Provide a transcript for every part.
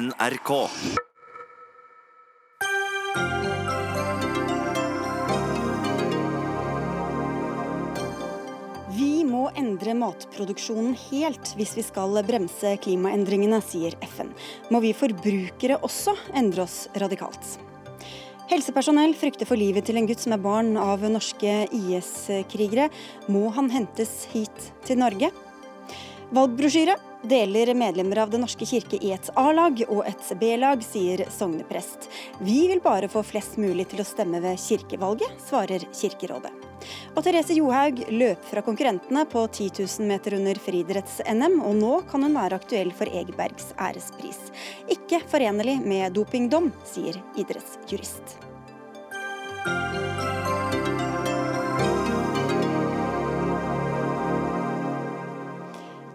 NRK. Vi må endre matproduksjonen helt hvis vi skal bremse klimaendringene, sier FN. Må vi forbrukere også endre oss radikalt? Helsepersonell frykter for livet til en gutt som er barn av norske IS-krigere. Må han hentes hit til Norge? Valgbrosjyre deler medlemmer av Den norske kirke i et A-lag og et B-lag, sier sogneprest. Vi vil bare få flest mulig til å stemme ved kirkevalget, svarer Kirkerådet. Og Therese Johaug løp fra konkurrentene på 10 000 meter under friidretts-NM, og nå kan hun være aktuell for Egebergs ærespris. Ikke forenlig med dopingdom, sier idrettsjurist.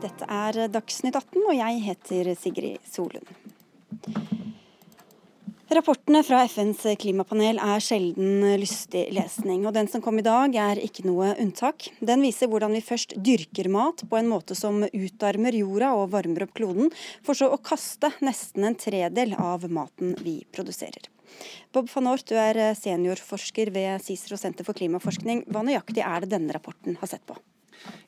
Dette er Dagsnytt 18, og jeg heter Sigrid Solund. Rapportene fra FNs klimapanel er sjelden lystig lesning, og den som kom i dag er ikke noe unntak. Den viser hvordan vi først dyrker mat på en måte som utarmer jorda og varmer opp kloden, for så å kaste nesten en tredel av maten vi produserer. Bob van Aort, du er seniorforsker ved Cicero senter for klimaforskning. Hva nøyaktig er det denne rapporten har sett på?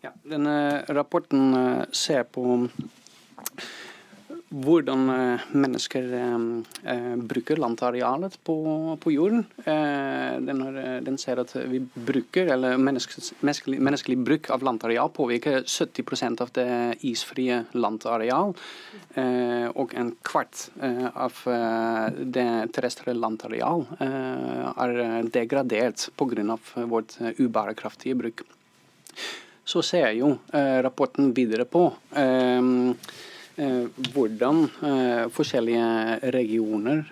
Ja, denne rapporten eh, ser på hvordan eh, mennesker eh, bruker landarealet på, på jorden. Den, har, den, ser at vi bruker, eller menneskelig, menneskelig bruk av landareal påvirker 70% av det isfrie landareal. Og en kvart av det terrestre landareal er degradert pga. vårt ubærekraftige bruk så ser jo eh, rapporten videre på eh, eh, hvordan forskjellige regioner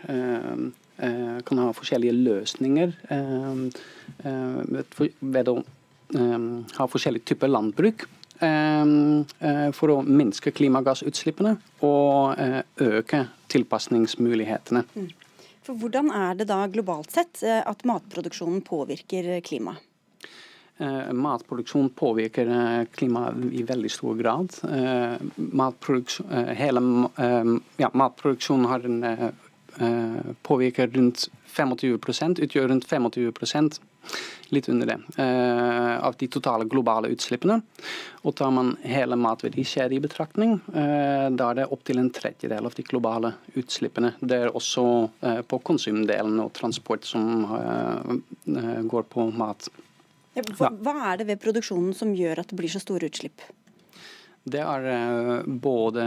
kan ha forskjellige løsninger ved å ha forskjellige typer landbruk. For å minske klimagassutslippene og øke tilpasningsmulighetene. Mm. For Hvordan er det da globalt sett at matproduksjonen påvirker klimaet? Eh, matproduksjon påvirker eh, klimaet i veldig stor grad. Eh, matproduksjon, hele, ja, matproduksjonen har en, påvirker rundt 25 utgjør rundt 25 litt under det, av de totale globale utslippene. Og tar man hele matverdikjeden i betraktning, da er det opptil en tredjedel av de globale utslippene. Det er også på konsumdelen og transport som går på mat. Hva, hva er det ved produksjonen som gjør at det blir så store utslipp? Det er uh, både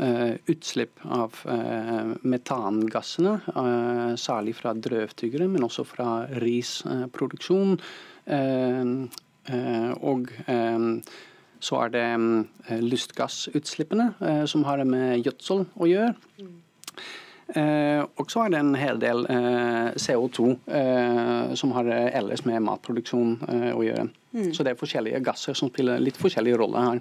uh, utslipp av uh, metangassene, særlig fra drøvtyggere, men også fra risproduksjon. og så er det lystgassutslippene, som har med gjødsel å gjøre. Eh, og så er det en hel del eh, CO2 eh, som har ellers med matproduksjon å gjøre. Mm. Så det er forskjellige gasser som spiller litt forskjellige roller her.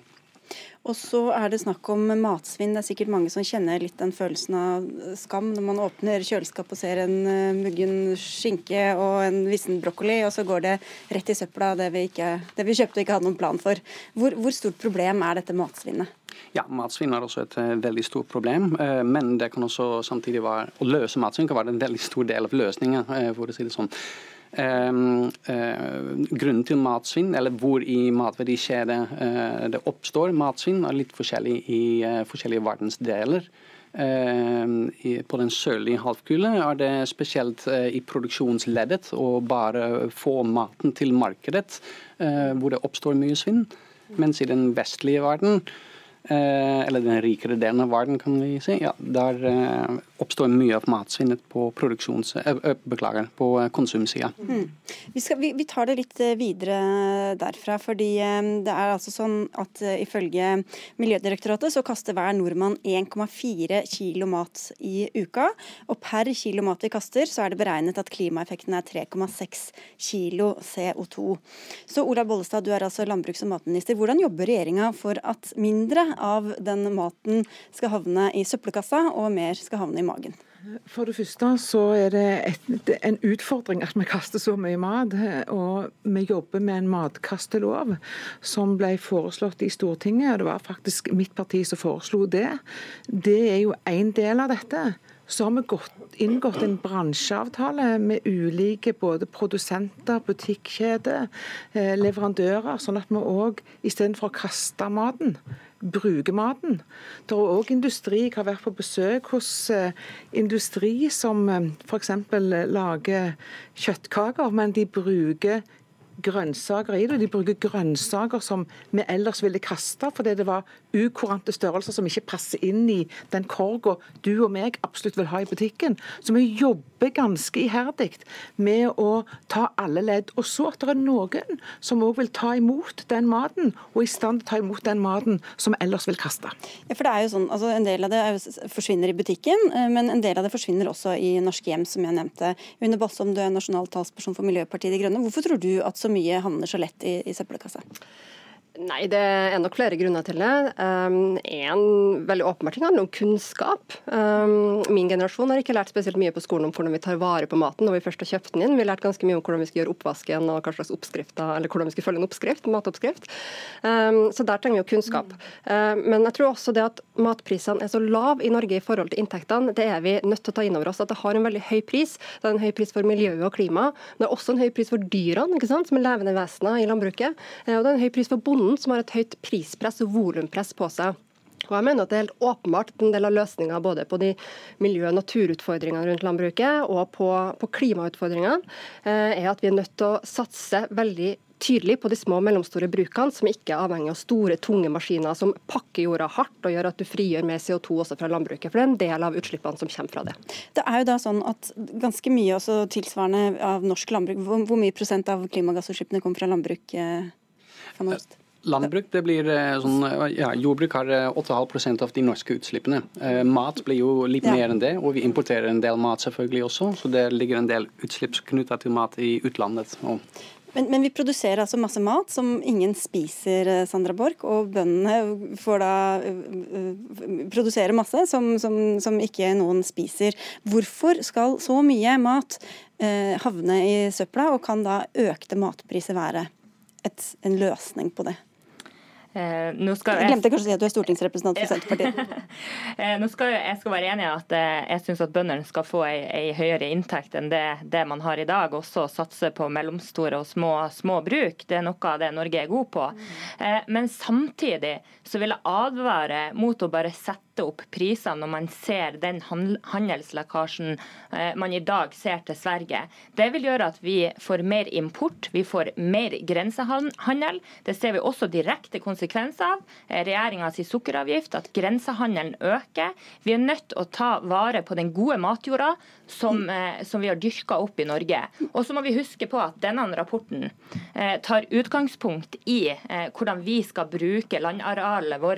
Og så er det snakk om matsvinn. Det er sikkert mange som kjenner litt den følelsen av skam når man åpner kjøleskapet og ser en muggen skinke og en vissen brokkoli, og så går det rett i søpla, det vi, ikke, det vi kjøpte og ikke hadde noen plan for. Hvor, hvor stort problem er dette matsvinnet? Ja, matsvinn er også et uh, veldig stort problem. Uh, men det kan også samtidig være, å løse matsvinn kan være en veldig stor del av løsningen, uh, for å si det sånn. grunnen til matsvinn, eller hvor i matverdikjedet det oppstår matsvinn, er litt forskjellig i forskjellige verdensdeler. På den sørlige halvkule er det spesielt i produksjonsleddet å bare få maten til markedet hvor det oppstår mye svinn. Mens i den vestlige verden Eh, eller den rikere delen av verden, kan vi si. Ja, der eh, oppstår mye av matsvinnet på. Eh, beklager, på konsumsida. Mm. Vi, vi, vi, tar det litt videre derfra. fordi det er altså sånn at ifølge Miljødirektoratet så kaster hver nordmann 1,4 kilo mat i uka. Og per kilo mat vi kaster, så er det beregnet at klimaeffekten er 3,6 kilo CO2. Så Ola Bollestad, du er altså landbruks- og matminister. Hvordan jobber regjeringa for at mindre av den maten skal havne i søppelkassa, og mer skal havne i magen? For det første så er det et, en utfordring at vi kaster så mye mat. Og vi jobber med en matkastelov som ble foreslått i Stortinget. og Det var faktisk mitt parti som foreslo det. Det er jo en del av dette. Så har vi gått, inngått en bransjeavtale med ulike både produsenter, butikkjeder, eh, leverandører, sånn at vi òg istedenfor å kaste maten, bruker maten. Det er òg industri. Jeg har vært på besøk hos eh, industri som eh, f.eks. lager kjøttkaker, men de bruker grønnsaker i det. De bruker grønnsaker som vi ellers ville kaste, fordi det var ukurante størrelser som ikke passer inn i den korga du og meg absolutt vil ha i butikken. Så vi jobber ganske iherdig med å ta alle ledd. Og så at det er noen som òg vil ta imot den maten, og i stand til å ta imot den maten som ellers vil kaste. Ja, for det er jo sånn, altså En del av det forsvinner i butikken, eh, men en del av det forsvinner også i norske hjem, som jeg nevnte. Une Bossom, du er nasjonal talsperson for Miljøpartiet De Grønne. Hvorfor tror du at så mye havner så lett i, i søppelkassa? Nei, det er nok flere grunner til det. Um, en veldig åpenbar ting handler om kunnskap. Um, min generasjon har ikke lært spesielt mye på skolen om hvordan vi tar vare på maten når vi først har kjøpt den inn. Vi har lært ganske mye om hvordan vi skal gjøre oppvasken og hva slags oppskrifter, eller hvordan vi skal følge en oppskrift, matoppskrift. Um, så der trenger vi jo kunnskap. Uh, men jeg tror også det at matprisene er så lave i Norge i forhold til inntektene, det er vi nødt til å ta inn over oss. At det har en veldig høy pris. Det er en høy pris for miljøet og klimaet. Det er også en høy pris for dyrene, som er levende vesener i landbruket. Uh, og det er en høy pris for bonden bonden som har et høyt prispress og volumpress på seg. Og jeg mener at Det er helt åpenbart en del av løsninga både på de miljø- og naturutfordringene rundt landbruket og på, på klimautfordringene, eh, er at vi er nødt til å satse veldig tydelig på de små og mellomstore brukene, som ikke er avhengig av store, tunge maskiner som pakker jorda hardt og gjør at du frigjør mer CO2 også fra landbruket. For det er en del av utslippene som kommer fra det. Det er jo da sånn at ganske mye også tilsvarende av norsk landbruk, hvor, hvor mye prosent av klimagassutslippene kommer fra landbruk? Eh, Landbruk det blir eh, sånn, ja, Jordbruk har 8,5 eh, av de norske utslippene. Eh, mat blir jo litt ja. mer enn det, og vi importerer en del mat selvfølgelig også. Så det ligger en del utslipp knyttet til mat i utlandet. Men, men, vi produserer altså masse mat som ingen spiser, Sandra Borch. Og bøndene får da uh, produsere masse som, som, som, ikke noen spiser. Hvorfor skal så mye mat havne i søpla, og kan da økte matpriser være et, en løsning på det? Eh, jeg, jeg glemte kanskje å si at du er stortingsrepresentant for Senterpartiet. eh, nå skal jeg skal være enig i at eh, jeg syns at bøndene skal få ei, ei høyere inntekt enn det, det, man har i dag. Også satse på mellomstore og små, små, bruk. Det er noe av det Norge er god på. Eh, men samtidig så vil jeg advare mot å bare sette opp prisene når man ser den handelslekkasjen eh, man i dag ser til Sverige. Det vil gjøre at vi får mer import, vi får mer grensehandel. Det ser vi også direkte konsekvenser av. Eh, Regjeringas sukkeravgift, at grensehandelen øker. Vi er nødt til å ta vare på den gode matjorda som, eh, som vi har dyrka opp i Norge. Og så må vi huske på at denne rapporten tar utgangspunkt i hvordan vi skal bruke landarealet vårt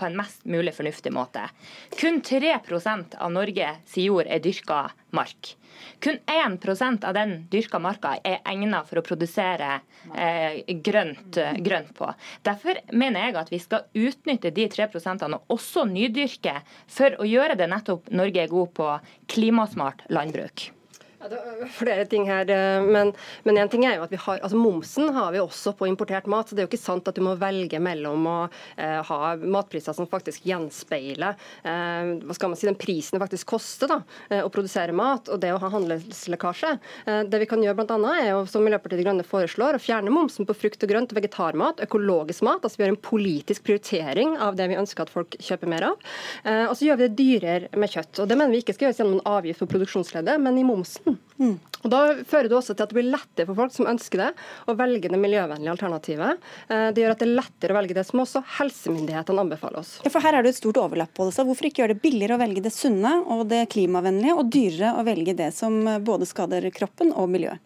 på en mest mulig fornuftig måte. Kun 3% av Norges jord er dyrka mark. Kun 1% av den dyrka marka er egnet for å produsere eh, grønt, grønt, på. Derfor mener jeg at vi skal utnytte de 3% og også nydyrke for å gjøre det nettopp Norge er god på klimasmart landbruk. Ja, det er flere ting her, eh, men, men en ting er jo at vi har, altså Momsen har vi også på importert mat. så Det er jo ikke sant at du må velge mellom å eh, ha matpriser som faktisk gjenspeiler eh, hva skal man si, den prisen det faktisk koster da, å produsere mat, og det å ha handelslekkasje. Det vi kan gjøre blant annet er jo, som Miljøpartiet De Grønne foreslår, å fjerne momsen på frukt og grønt, vegetarmat, økologisk mat. altså Vi gjør en politisk prioritering av det vi ønsker at folk kjøper mer av. Og så gjør vi det dyrere med kjøtt. og Det mener vi ikke skal gjøres gjennom en avgift på produksjonsleddet, men i momsen. Mm. Og Da fører det også til at det blir lettere for folk som ønsker det, å velge det miljøvennlige alternativet. Eh, det gjør at det er lettere å velge det som også helsemyndighetene anbefaler oss. Ja, for Her er det et stort overlapp på det. Så hvorfor ikke gjøre det billigere å velge det sunne og det klimavennlige, og dyrere å velge det som både skader kroppen og miljøet?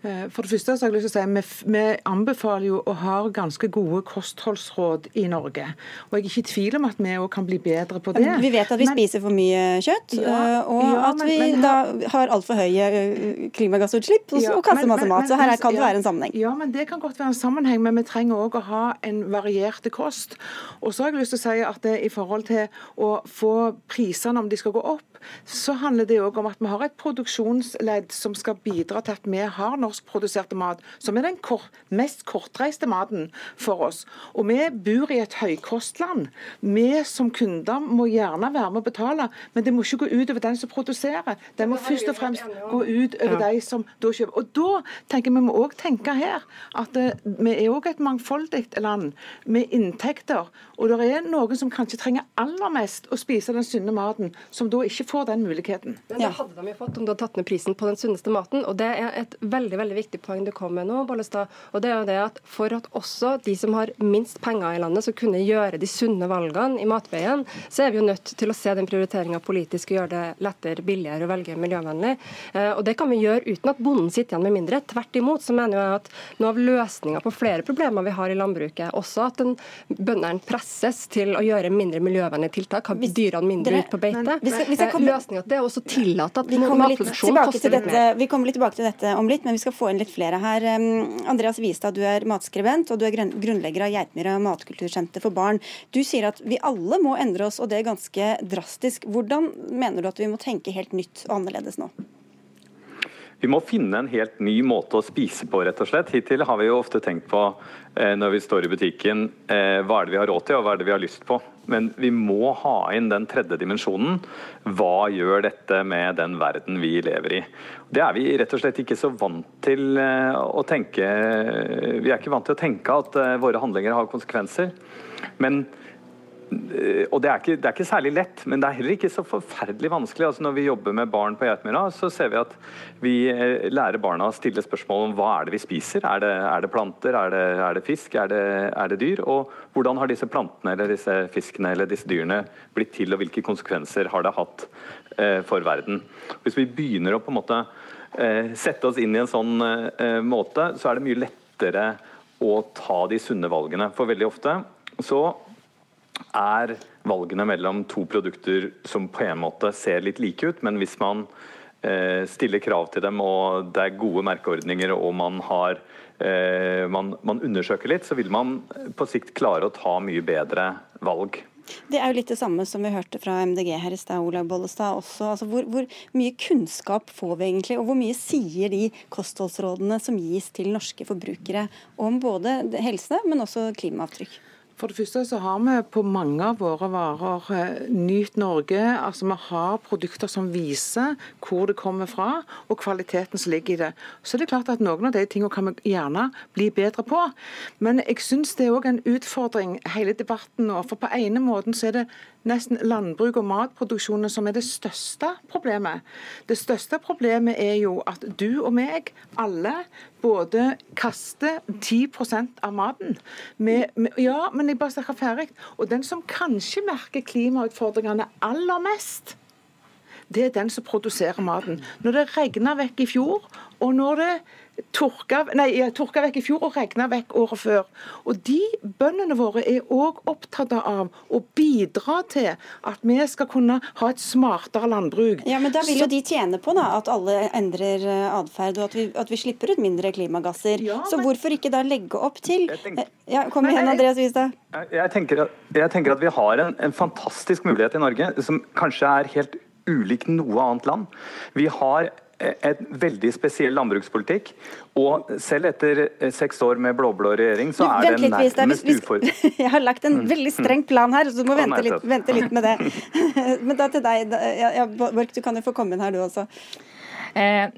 Eh, for det første så har jeg lyst til å si vi, vi anbefaler jo å ha ganske gode kostholdsråd i Norge. Og jeg er ikke i tvil om at vi òg kan bli bedre på det. Vi vet at vi men, spiser for mye kjøtt, ja, eh, og ja, at vi men, men, da har altfor høye eh, klimagassutslipp og, ja, og kaster masse mat. Så her kan det være en sammenheng. Ja, men det kan godt være en sammenheng, men vi trenger òg å ha en varierte kost. Og så har jeg lyst til å si at det, i forhold til å få prisene, om de skal gå opp, så handler det òg om at vi har et produksjonsledd som skal bidra til at vi har norskproduserte mat, som er den kort, mest kortreiste maten for oss. Og vi bor i et høykostland. Vi som kunder må gjerne være med å betale, men det må ikke gå ut over den som produserer. Det må først og fremst gå ut over ja. de som da kjøper. Og da tenker vi må òg tenke her at eh, vi er òg et mangfoldig land med inntekter. Og det er noen som kanskje trenger aller mest å spise den sunne maten, som da ikke får den muligheten. Men det hadde de jo fått om du hadde tatt ned prisen på den sunneste maten. Og det er et veldig veldig viktig poeng du kom med nå, Bollestad. Og det er jo det at for at også de som har minst penger i landet, skal kunne gjøre de sunne valgene i matveien, så er vi jo nødt til å se den prioriteringa politisk og gjøre det lettere, billigere å velge miljøvennlig. Eh, og det kan vi gjøre uten at bonden sitter igjen med mindre. Tvert imot så mener jeg at noe av løsninga på flere problemer vi har i landbruket, også at den bøndene presses til å gjøre mindre miljøvennlige tiltak, ha dyrene mindre ut på beite. Hvis, hvis jeg kommer, løsninga at det er også tillate at matproduksjon koster litt mer. Vi kommer litt tilbake til dette om litt, men vi skal få inn litt flere her. Andreas Wistad, du er matskribent, og du er grunnlegger av Geitmyra matkultursenter for barn. Du sier at vi alle må endre oss, og det er ganske drastisk. Hvordan mener du at vi må tenke helt nytt og annerledes nå? Vi må finne en helt ny måte å spise på, rett og slett. Hittil har vi jo ofte tenkt på eh, når vi står i butikken, eh, hva er det vi har råd til og hva er det vi har lyst på. Men vi må ha inn den tredje dimensjonen. Hva gjør dette med den verden vi lever i? Det er vi rett og slett ikke så vant til eh, å tenke. Vi er ikke vant til å tenke at eh, våre handlinger har konsekvenser. Men Eh, og det er, ikke, det er, ikke, særlig lett, men det er heller ikke så forferdelig vanskelig. Altså når vi jobber med barn på Geitmyra, så ser vi at vi eh, lærer barna å stille spørsmål om hva er det vi spiser. Er det, er det planter, er det, er det fisk, er det, dyr? Og hvordan har disse plantene eller disse fiskene eller disse dyrene blitt til, og hvilke konsekvenser har det hatt eh, for verden? Hvis vi begynner å på en måte eh, sette oss inn i en sånn eh, måte, så er det mye lettere å ta de sunne valgene. For veldig ofte så er valgene mellom to produkter som på en måte ser litt like ut, men hvis man eh, stiller krav til dem og det er gode merkeordninger og man, har, eh, man, man undersøker litt, så vil man på sikt klare å ta mye bedre valg. Det er jo litt det samme som vi hørte fra MDG her i stad, Olaug Bollestad også. Altså, hvor, hvor, mye kunnskap får vi egentlig, og hvor mye sier de kostholdsrådene som gis til norske forbrukere om både helse, men også klimaavtrykk? For det første så har vi på mange av våre varer eh, Nyt Norge. altså Vi har produkter som viser hvor det kommer fra og kvaliteten som ligger i det. Så det er klart at Noen av de tingene kan vi gjerne bli bedre på. Men jeg syns det er òg en utfordring, hele debatten nå. For på ene måten så er det nesten landbruk og matproduksjonen som er det største problemet. Det største problemet er jo at du og meg, alle, både kaster 10% av maten. Med, med, ja, men jeg bare snakker ferdig. Og den som kanskje merker klimautfordringene aller mest, det er den som produserer maten. Når det regna vekk i fjor, og når det tørka, nei, tørka vekk i fjor og regna vekk året før. Og De bøndene våre er òg opptatt av å bidra til at vi skal kunne ha et smartere landbruk. Ja, men Da vil jo de tjene på da, at alle endrer eh, atferd, og at vi, at vi, slipper ut mindre klimagasser. Ja, men... Så hvorfor ikke da legge opp til tenker... Eh, ja, Kom igjen, Andreas Wistad. Jeg tenker, at, jeg tenker at vi har en, en fantastisk mulighet i Norge som kanskje er helt ulik noe annet land. Vi har en veldig spesiell landbrukspolitikk. Og selv etter eh, seks år med blå-blå regjering, så er det nærmest ufor... Jeg har lagt en mm. veldig streng plan her, så du må vente litt, vente litt, med det. Men da til deg, ja, Borch, du kan jo få komme inn her du også. Eh,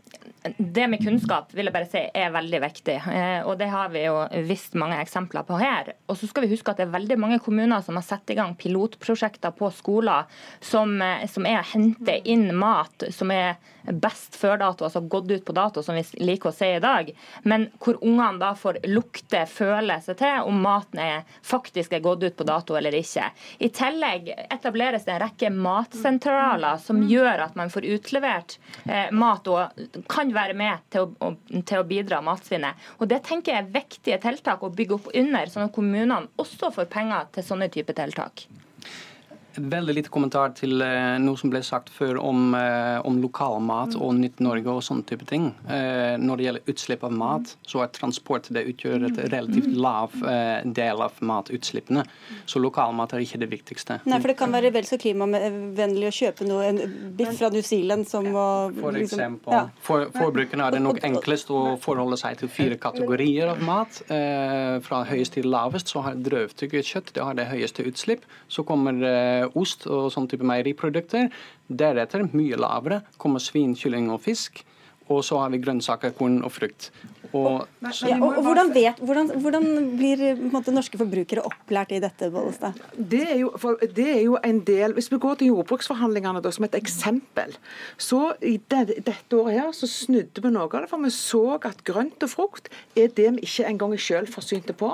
det med kunnskap vil jeg bare si er veldig viktig. Eh, og Det har vi jo visst mange eksempler på her. Og så skal vi huske at det er veldig mange kommuner som har satt i gang pilotprosjekter på skoler som, eh, som er å hente inn mat som er best før dato, altså gått ut på dato, som vi liker å si i dag. Men hvor ungene da får lukte, føle seg til om maten er, faktisk er gått ut på dato eller ikke. I tillegg etableres det en rekke matsentraler som gjør at man får utlevert eh, mat og kan være med til å, til å bidra matsvinnet. Og Det tenker jeg er viktige tiltak å bygge opp under, sånn at kommunene også får penger til sånne typer tiltak. Veldig lite kommentar til uh, noe som ble sagt før om, uh, om lokalmat og Nytt Norge og sånne type ting. Uh, når det gjelder utslipp av mat, så er transport det utgjør et relativt lav del av matutslippene. Så lokalmat er ikke det viktigste. Nei, for det kan være vel så klimavennlig å kjøpe noe, en biff fra New Zealand som å For liksom- eksempel. Ja. For, forbrukerne er det nok enklest å forholde seg til fire kategorier av mat. fra høyest til lavest så har drøvtygget kjøtt det har det høyeste utslipp. Så kommer ost og sånn type meieriprodukter. Deretter, mye lavere, kommer svin, kylling og fisk. Og så har vi grønnsaker, korn og frukt. Og, ja, og, og hvordan, vet, hvordan, hvordan, blir måte, norske forbrukere opplært i dette? Bollestad? Det er, jo, det er jo en del Hvis vi går til jordbruksforhandlingene da, som et eksempel, så i det, dette året her så snudde vi noe av det. For vi så at grønt og frukt er det vi ikke engang er selvforsynte på.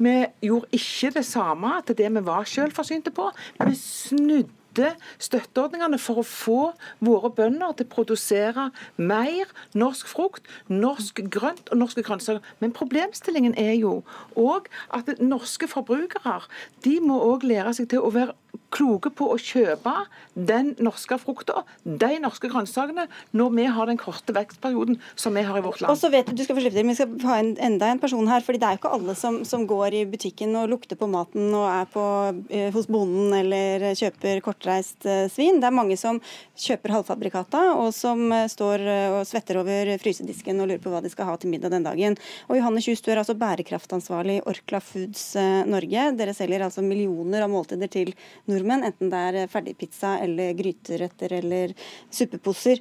Vi gjorde ikke det samme til det vi var selvforsynte på. Vi snudde kutte støtteordningene for å få våre bønder til å produsere mer norsk frukt, norsk grønt og norske grønnsaker. Men problemstillingen er jo òg at norske forbrukere de må òg lære seg til å være kloke på å kjøpe den norske frukta, de norske grønnsakene, når vi har den korte vekstperioden som vi har i vårt land. Og så vet du, du skal få slippe til, Vi skal ha en, enda en person her. fordi Det er jo ikke alle som, som går i butikken og lukter på maten og er på, eh, hos bonden eller kjøper kortreist eh, svin. Det er mange som kjøper halvfabrikata og som eh, står og svetter over frysedisken og lurer på hva de skal ha til middag den dagen. Og Johanne Kjus, du er altså bærekraftansvarlig i Orkla Foods Norge. Dere selger altså millioner av måltider til nordmenn, enten det er ferdigpizza eller gryteretter eller suppeposer.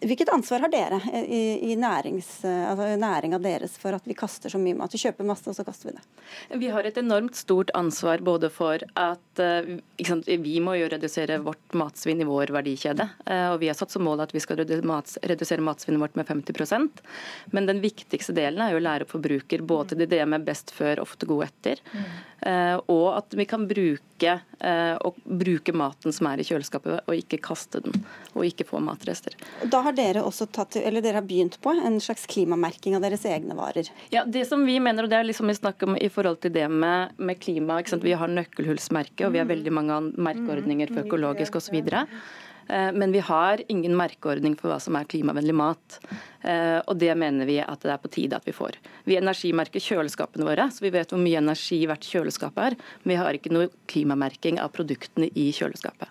Hvilket ansvar har dere i, i nærings, altså næringa deres for at vi kaster så mye mat? Vi kjøper masse, og så kaster vi det. Vi har et enormt stort ansvar både for at eh, sant, vi må jo redusere vårt matsvinn i vår verdikjede. Eh, og vi har satt som mål at vi skal redusere matsvinnet vårt med 50% Men den viktigste delen er jo å lære opp forbruker både til det med best før, ofte god etter. Mm. Eh, og at vi kan bruke, og bruke maten som er i kjøleskapet, og ikke kaste den. Og ikke få matrester. Da har dere også tatt, eller dere har begynt på en slags klimamerking av deres egne varer? Ja, det som vi mener, og det er liksom vi snakker om i forhold til det med, med klima. Vi har nøkkelhullsmerke, og vi har veldig mange merkeordninger for økologisk osv. Eh, men vi har ingen merkeordning for hva som er klimavennlig mat. Eh, og det mener vi at det er på tide at vi får. Vi energimerker kjøleskapene våre, så vi vet hvor mye energi hvert kjøleskap er. Men vi har ikke noe klimamerking av produktene i kjøleskapet.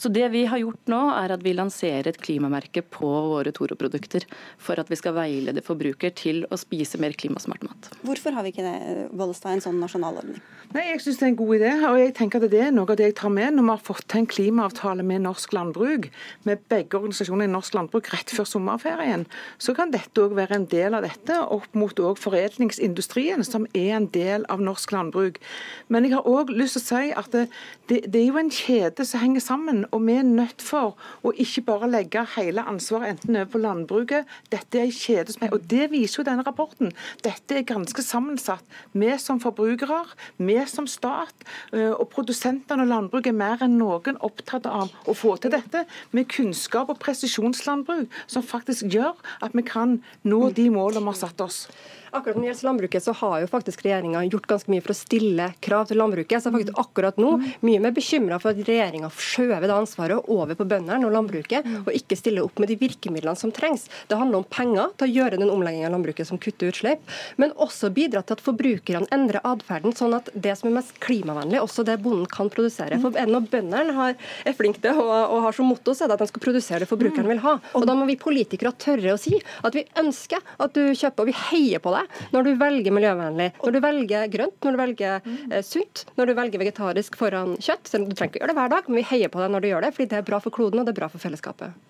Så det vi har gjort nå, er at vi lanserer et klimamerke på våre Toro-produkter. For at vi skal veilede forbruker til å spise mer klimasmart mat. Hvorfor har vi ikke det, Bollestad, en sånn nasjonal ordning? Nei, Jeg syns det er en god idé. og jeg tenker at Det er noe av det jeg tar med når vi har fått til en klimaavtale med norsk landbruk, med begge organisasjonene i norsk landbruk rett før sommerferien. Så kan dette òg være en del av dette, opp mot foredlingsindustrien, som er en del av norsk landbruk. Men jeg har òg lyst til å si at det, det, det er jo en kjede som henger sammen og vi er nødt for å ikke bare legge hele ansvaret enten over på landbruket. Dette er en kjede som er, og Det viser jo denne rapporten. Dette er ganske sammensatt. Vi som forbrukere, vi som stat eh, og produsentene og landbruket er mer enn noen opptatt av å få til dette med kunnskap og presisjonslandbruk, som faktisk gjør at vi kan nå de målene vi har satt oss. Akkurat når det gjelder landbruket, så har jo faktisk regjeringa gjort ganske mye for å stille krav til landbruket. Så faktisk akkurat nå mye mer bekymra for at regjeringa skjøver det ansvaret over på bøndene og landbruket, og ikke stiller opp med de virkemidlene som trengs. Det handler om penger til å gjøre den omleggingen av landbruket som kutter utslipp, men også bidra til at forbrukerne endrer atferden, sånn at det som er mest klimavennlig, også det bonden kan produsere. For Når bøndene er flinke til og, og har som motto, så er det at de skal produsere det forbrukeren vil ha. Og Da må vi politikere tørre å si at vi ønsker at du kjøper, og vi heier på det deg når du velger miljøvennlig, når du velger grønt, når du velger eh, sunt, når du velger vegetarisk foran kjøtt. Du trenger ikke gjøre det hver dag, men vi heier på deg når du gjør det, fordi det er bra for kloden og det er bra for fellesskapet.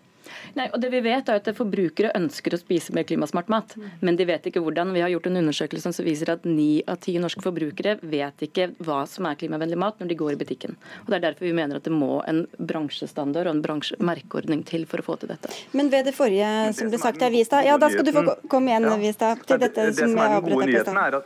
Nei, og det vi vet er at Forbrukere ønsker å spise mer klimasmart mat, men de vet ikke hvordan. Vi har gjort en undersøkelse som viser at ni av ti norske forbrukere vet ikke hva som er klimavennlig mat når de går i butikken. Og Det er derfor vi mener at det må en bransjestandard og en bransjemerkeordning til for å få til dette. Men ved det forrige som ble sagt her, Vistad, ja da skal du få komme igjen, Vistad, til dette det, det, som jeg avbrøt deg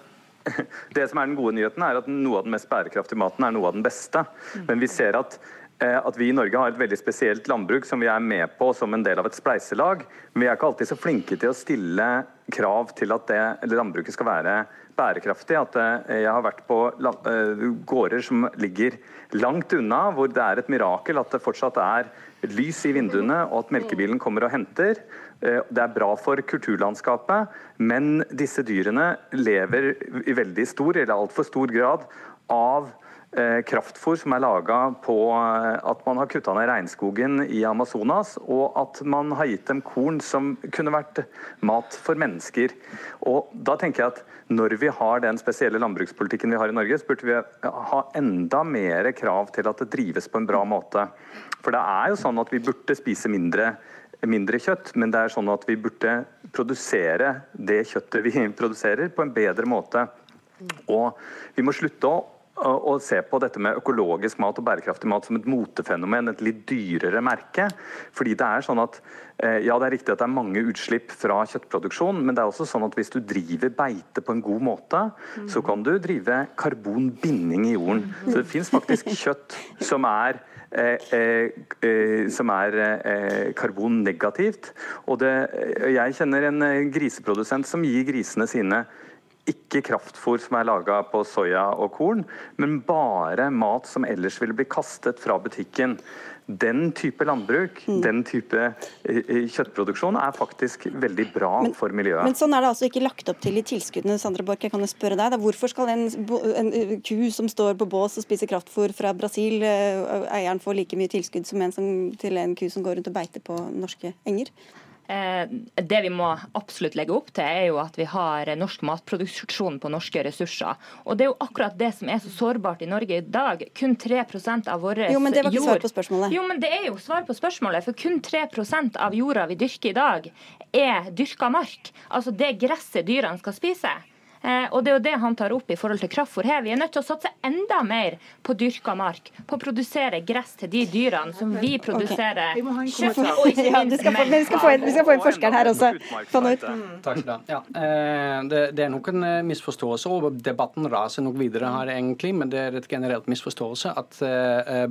Det som er den gode nyheten, er at noe av den mest bærekraftige maten er noe av den beste. Men vi ser at at vi i Norge har et veldig spesielt landbruk som vi er med på som en del av et spleiselag. Men vi er ikke alltid så flinke til å stille krav til at det landbruket skal være bærekraftig. At eh, jeg har vært på gårder som ligger langt unna, hvor det er et mirakel at det fortsatt er lys i vinduene, og at melkebilen kommer og henter. Det er bra for kulturlandskapet, men disse dyrene lever i veldig stor, eller altfor stor grad av Eh, kraftfôr som er laga på eh, at man har kutta ned regnskogen i Amazonas, og at man har gitt dem korn som kunne vært mat for mennesker. Og da tenker jeg at Når vi har den spesielle landbrukspolitikken vi har i Norge, så burde vi ha enda mer krav til at det drives på en bra måte. For det er jo sånn at vi burde spise mindre mindre kjøtt, men det er sånn at vi burde produsere det kjøttet vi produserer, på en bedre måte. Og vi må slutte å å se på dette med økologisk mat og bærekraftig mat som et motefenomen, et litt dyrere merke. Fordi det er sånn at eh, ja, det er riktig at det er mange utslipp fra kjøttproduksjon, men det er også sånn at hvis du driver beite på en god måte, så kan du drive karbonbinding i jorden. Så det fins faktisk kjøtt som er Eh, eh, eh, som er eh, karbonnegativt. Og det, jeg kjenner en griseprodusent som gir grisene sine ikke kraftfôr som er laga på soya og korn, men bare mat som ellers ville bli kastet fra butikken. Den type landbruk, mm. den type eh, eh, kjøttproduksjon, er faktisk veldig bra men, for miljøet. Men sånn er det altså ikke lagt opp til i tilskuddene, Sandra Borch. Jeg kan jo spørre deg. Da. Hvorfor skal en, en, ku som står på bås og spiser kraftfôr fra Brasil, eh, eieren få like mye tilskudd som en som, til en ku som går rundt og beiter på norske enger? Eh, det vi må absolutt legge opp til, er jo at vi har norsk matproduksjon på norske ressurser. Og det er jo akkurat det som er så sårbart i Norge i dag. Kun 3% av vår jord Jo, men det var ikke svar på spørsmålet. Jo, men det er jo svar på spørsmålet. For kun 3% av jorda vi dyrker i dag, er dyrka mark. Altså det gresset dyrene skal spise. Eh, og Det er jo det han tar opp i forhold til kraftfôr her. Vi er nødt til å satse enda mer på dyrka mark, på å produsere gress til de dyrene som vi produserer okay. kjøtt minst ja, vi, skal få, vi skal få en forsker her også. Takk skal du ha. Ja, eh, det, det, er nok en eh, misforståelse, og debatten raser nok videre her, egentlig, men det er et generelt misforståelse at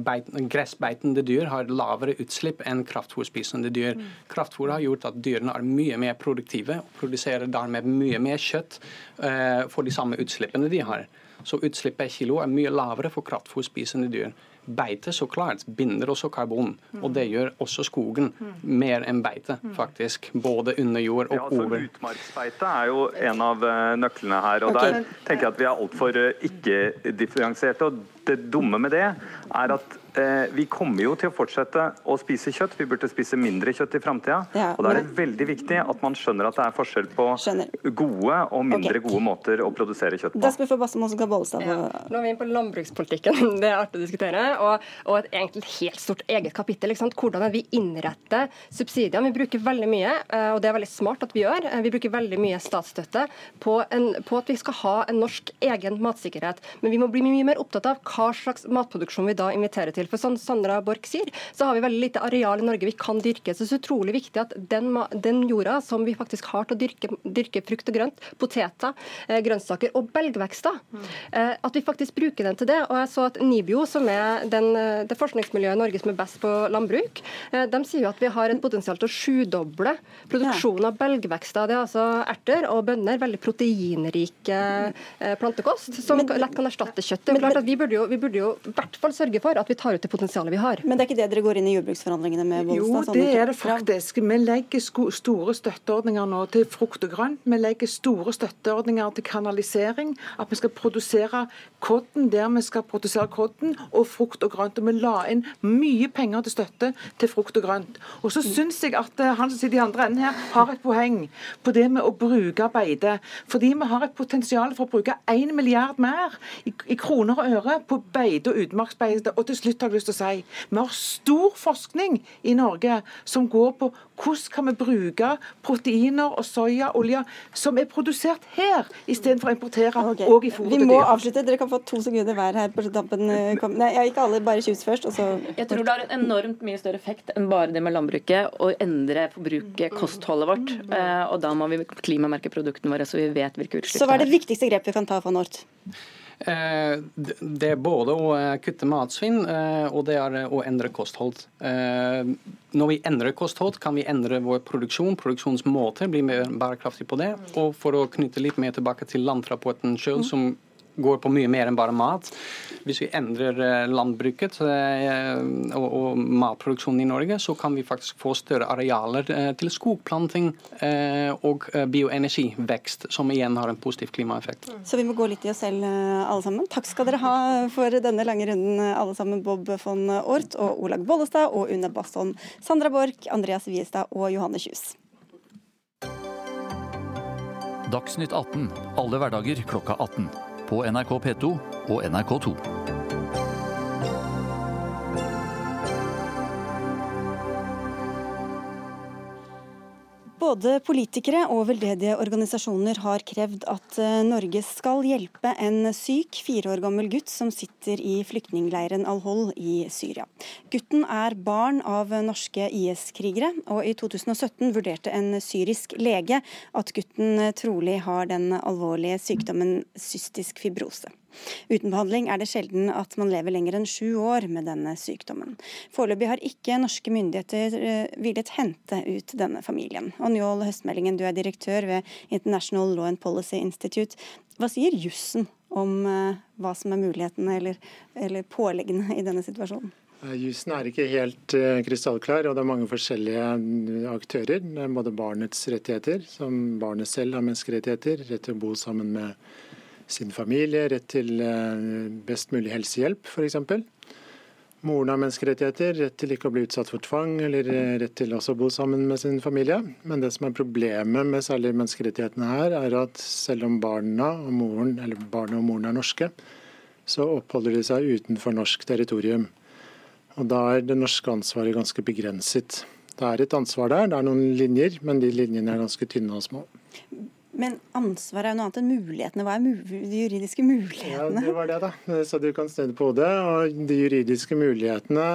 beit, gressbeitende dyr har lavere utslipp enn kraftfôrspisende dyr. Mm. Kraftfôr har gjort at dyrene er mye mer produktive og produserer dermed mye mer kjøtt Eh, for de samme utslippene de har. Så utslipp per kilo er mye lavere for kraftfôrspisende dyr. Beite så klart binder også karbon, og det gjør også skogen. Mer enn beite, faktisk. Både under jord og ja, altså, over. Utmarksbeite er jo en av eh, nøklene her. og Der tenker jeg at vi er altfor eh, ikke-differensierte. og Det dumme med det er at Eh, vi kommer jo til å fortsette å spise kjøtt. Vi burde spise mindre kjøtt i framtida. Ja, og da er det veldig viktig at man skjønner at det er forskjell på skjønner. gode og mindre okay. gode måter å produsere kjøtt på. Da spør vi få Basse Mosenka Bollestad. Ja. Nå er vi inne på landbrukspolitikken. Det er artig å diskutere. Og, og et egentlig helt stort eget kapittel. Hvordan vi innretter subsidiene. Vi bruker veldig mye, eh, og det er veldig smart at vi gjør, eh, vi bruker veldig mye statsstøtte på, en, på at vi skal ha en norsk egen matsikkerhet. Men vi må bli mye mer opptatt av hva slags matproduksjon vi da inviterer til. For som Sandra Borch sier, så har vi veldig lite areal i Norge vi kan dyrke. Så det er utrolig viktig at den, den jorda som vi faktisk har til å dyrke, dyrke frukt og grønt, poteter, eh, grønnsaker og belgvekster, mm. eh, at vi faktisk bruker den til det. Og jeg så at NIBIO, som er den, eh, det forskningsmiljøet i Norge som er best på landbruk, de sier jo at vi har en potensial til å sjudoble produksjonen av belgvekster. Det er altså erter og bønner, veldig proteinrik eh, plantekost, som men, lett kan erstatte kjøtt. Det er klart at Vi burde jo, vi burde jo i hvert fall sørge for at vi tar ut det potensialet vi har. Men det er ikke det dere går inn i jordbruksforhandlingene med? Bollestad, jo, det er det faktisk. Vi legger store støtteordninger nå til frukt og grønt. Vi legger store støtteordninger til kanalisering. At vi skal produsere kodden der vi skal produsere kodden, og frukt og grønt. Og vi la inn mye penger til støtte til frukt og grønt. Og så syns jeg at eh, han som sitter i andre enden her, har et poeng på det med å bruke beite. Fordi vi har et potensial for å bruke 1 milliard mer i, i kroner og øre på beite og utmarksbeite. Og til slutt har jeg lyst til å si. Vi har stor forskning i Norge som går på hvordan kan vi bruke proteiner og soyaolje som er produsert her, istedenfor å importere okay. og i fôret til dyr. Vi må avslutte. Dere kan få to sekunder hver her på tampen. Nei, ikke alle, bare Kjus først. Jeg tror det har en enormt mye større effekt enn bare det med landbruket å endre forbruket, kostholdet vårt. Eh, og da må vi klimamerke produktene våre, så vi vet hvilke utslipp det er. Så hva er det viktigste grepet vi kan ta for Nort? Eh, det er både å eh, kutte matsvinn og det er å endre kosthold. Når vi endrer kosthold, kan vi endre vår produksjon, produksjonsmåter, bli mer bærekraftig på det. Og for å knytte litt mer tilbake til landrapporten sjøl, som går på mye mer enn bare mat. Hvis vi endrer eh, landbruket eh, og matproduksjonen i Norge, så kan vi faktisk få større arealer eh, til skogplanting og bioenergivekst, som igjen har en positiv klimaeffekt. Så vi må gå litt i oss selv alle sammen. Takk skal dere ha for denne lange runden, alle sammen. Bob von Ort og Olag Bollestad og Une Basson, Sandra Borch, Andreas Wiestad og Johanne Kjus. Dagsnytt 18 alle hverdager klokka 18 på NRK P2 og NRK2. Både politikere og veldedige organisasjoner har krevd at eh, Norge skal hjelpe en syk fire år gammel gutt som sitter i flyktningleiren Al-Hol i Syria. Gutten er barn av norske IS-krigere, og i 2017 vurderte en syrisk lege at gutten trolig har den alvorlige sykdommen cystisk fibrose. Uten behandling er det sjelden at man lever lenger enn sju år med denne sykdommen. Foreløpig har ikke norske myndigheter eh, villet hente ut denne familien. Og Njål Høstmeldingen, du er direktør ved International Law and Policy Institute. Hva sier jussen om eh, hva som er mulighetene eller, eller påleggene i denne situasjonen? Jusen jussen er ikke helt krystallklar, og det er mange forskjellige aktører. Det er både barnets rettigheter, som barnet selv har menneskerettigheter, rett til å bo sammen med sin familie, rett til eh, best mulig helsehjelp f.eks. Moren har menneskerettigheter, rett til ikke å bli utsatt for tvang, eller eh, rett til også å bo sammen med sin familie. Men det som er problemet med særlig menneskerettighetene her, er at selv om barna og moren, eller barna og moren er norske, så oppholder de seg utenfor norsk territorium. Og Da er det norske ansvaret ganske begrenset. Det er et ansvar der, det er noen linjer, men de linjene er ganske tynne og små. Men ansvar er jo noe annet enn mulighetene. Hva er de juridiske mulighetene? Ja, Det var det, da. Så du kan snu på det. Og de juridiske mulighetene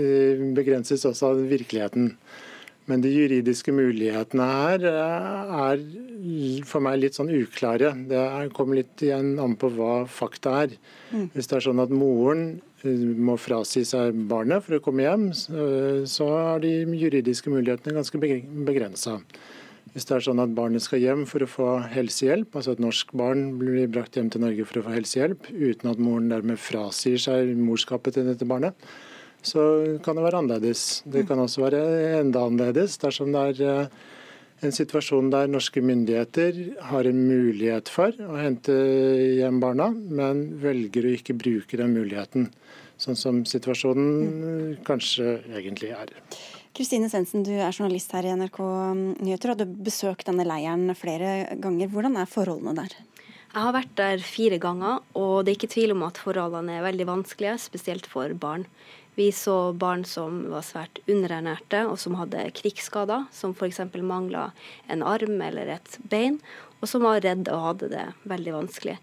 de begrenses også av virkeligheten. Men de juridiske mulighetene her eh, er for meg litt sånn uklare. Det kommer litt igjen an på hva fakta er. Mm. Hvis det er sånn at moren eh, må frasi seg barnet for å komme hjem, så er de juridiske mulighetene ganske begrensa. Hvis det er sånn at barnet skal hjem for å få helsehjelp, altså et norsk barn blir brakt hjem til Norge for å få helsehjelp, uten at moren dermed frasier seg morskapet til dette barnet, så kan det være annerledes. Det kan også være enda annerledes dersom det er eh, en situasjon der norske myndigheter har en mulighet for å hente hjem barna, men velger å ikke bruke den muligheten. Sånn som situasjonen kanskje egentlig er. Kristine Sensen, du er journalist her i NRK Nyheter og du har besøkt denne leiren flere ganger. Hvordan er forholdene der? Jeg har vært der fire ganger, og det er ikke tvil om at forholdene er veldig vanskelige, spesielt for barn. Vi så barn som var svært underernærte og som hadde krigsskader, som f.eks. mangla en arm eller et bein, og som var redde og hadde det veldig vanskelig.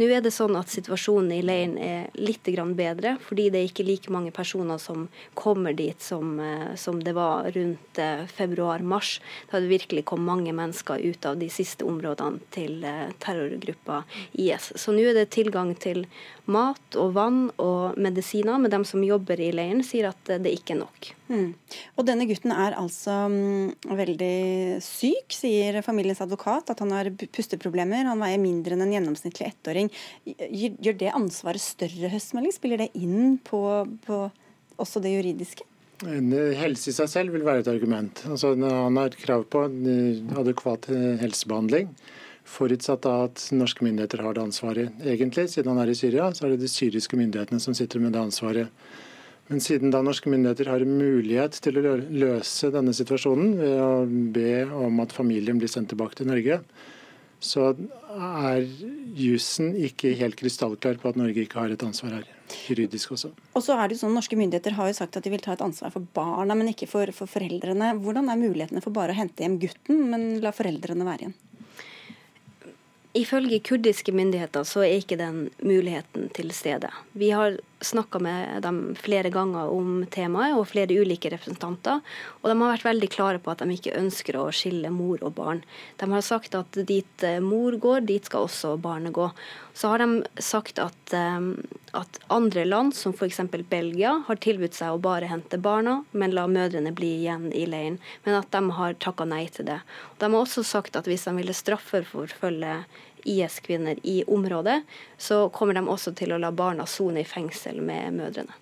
Nå er det sånn at situasjonen i leiren er litt bedre, fordi det er ikke like mange personer som kommer dit som, eh, som det var rundt eh, februar-mars. Da det virkelig kom mange mennesker ut av de siste områdene til eh, terrorgruppa IS. Så nå er det tilgang til mat og vann og medisiner, men de som jobber i leiren sier at det ikke er nok. Mm. Og denne gutten er altså um, veldig syk, sier familiens advokat. At han har pusteproblemer. Han veier mindre enn en gjennomsnittlig ettåring. Gjør det ansvaret større høstmelding? Spiller det inn på, på også det juridiske? Helse i seg selv vil være et argument. Altså, han har krav på adekvat helsebehandling. Forutsatt at norske myndigheter har det ansvaret. Egentlig, siden han er i Syria, så er det de syriske myndighetene som sitter med det ansvaret. Men siden da norske myndigheter har mulighet til å løse denne situasjonen ved å be om at familien blir sendt tilbake til Norge, så er jussen ikke helt krystallklar på at Norge ikke har et ansvar her. Juridisk også. Og så er det jo sånn, Norske myndigheter har jo sagt at de vil ta et ansvar for barna, men ikke for, for foreldrene. Hvordan er mulighetene for bare å hente hjem gutten, men la foreldrene være igjen? Ifølge kurdiske myndigheter så er ikke den muligheten til stede. Vi har snakka med dem flere ganger om temaet, og flere ulike representanter. Og de har vært veldig klare på at de ikke ønsker å skille mor og barn. De har sagt at dit eh, mor går, dit skal også barnet gå. Så har de sagt at, eh, at andre land, som f.eks. Belgia, har tilbudt seg å bare hente barna, men la mødrene bli igjen i leiren. Men at de har takka nei til det. De har også sagt at hvis de ville strafferforfølge IS-kvinner i området, så kommer de også til å la barna sone i fengsel med mødrene.